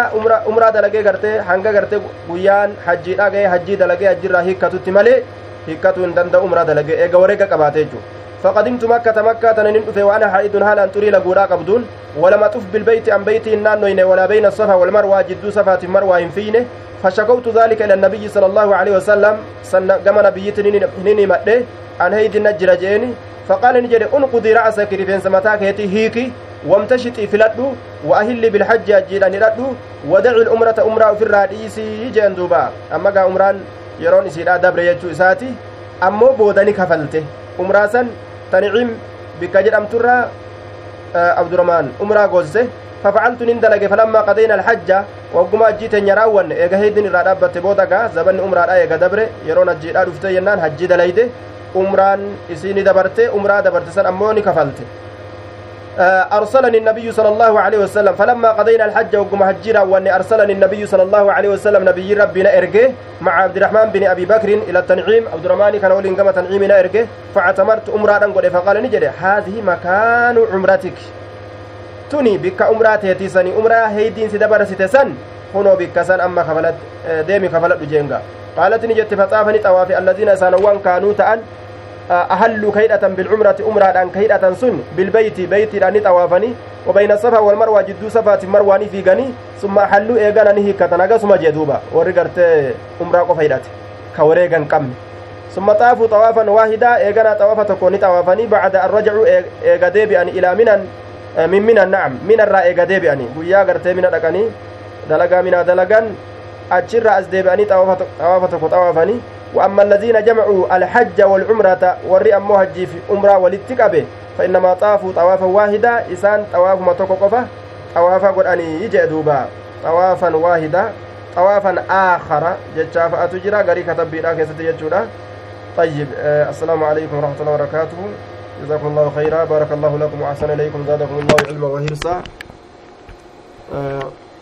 umraa dalagee gartee hanga gartee guyyaan hajjiidha ga'ee hajjii dalagee hajjiirraa hiikkatutti malee hiikkatu hin danda'u umraa dalagee eega wareega qabaate jechuudha فقدمت مكة مكة تنين دفه وأنا حائد هالا تري لغورا قبدون ولم أطف بالبيت عن بيتي النانوين ولا بين الصفا والمروة جدو صفا مروة فينه فشكوت ذلك إلى النبي صلى الله عليه وسلم. كما نبيت نيني مده أن هيد نجر جيني فقال نجري أنقضي رأسك رفين سمتاك هيتي هيكي. وامتشطي فلدو وأهلي بالحج أجيلا نردو ودع الأمرة أمرأ في الرئيسي جين دوبا أما قا أمران يرون إسيدا دبر يجو إساتي. أمو بودني كفلته. أمرا سن تنعيم بك جرم ترى عبد الرحمن. أمرا غوزة. ففعلت نندلق فلما قضينا الحج وقما جيت يراون ايغا هيدن را دابت بودغا زبن عمرا ايغا دبر يرون جيدا دفته ينان حج دليده عمران إسيني دبرته عمرا دبرت سن أموني كفلت أرسلني النبي صلى الله عليه وسلم فلما قضينا الحج وقم حجيرا وأن أرسلني النبي صلى الله عليه وسلم نبي ربنا إرجه مع عبد الرحمن بن أبي بكر إلى التنعيم عبد الرحمن كان أولين كما تنعيمنا فاعتمرت أمرا فقال نجري هذه مكان عمرتك. Tuni bikka umraa teetiisani umraa heydiin si dabarsite san kunoo bikka san amma kafalat deemi kafaladhu jeenga qaalati ni jette faxaafani xawaafi alladiina isaanowwan kaanuu ta'an ahalluu ka hidhatan bilcumrati umraadhaan ka hidhatan sun bilbeyti beytiidhaan ni xawaafani wabayna safa walmarwaa jidduu safaati marwaani fiiganii summa ahalluu eegana ni hiikkatan agasuma jee duuba warri gartee umraa qofa hidhate ka wareegan qabne ثم طافوا طوافا واحدا ايغنا طوافا تكوني طوافني بعد ان رجعوا ايغا ديبيان إلى منن min mina na'am. Minarraa eega deebi'anii. Guyyaa gartee mina dhaqanii dalagaa minaa dalagan achirraa as deebi'anii xawaafa tokko xawaafanii وأما الذين جمعوا الحج والعمرة وري أمو هجي في عمرة ولتقبه فإنما طافوا طوافا واحدا إسان طواف ما تقفه طوافا قد أني يجي دوبا طوافا واحدا طوافا آخر جتشاف أتجرى قري كتب بيرا كيستي طيب السلام عليكم ورحمة الله وبركاته جزاكم الله خيرا. بارك الله لكم وأحسن إليكم. زادكم الله علما آه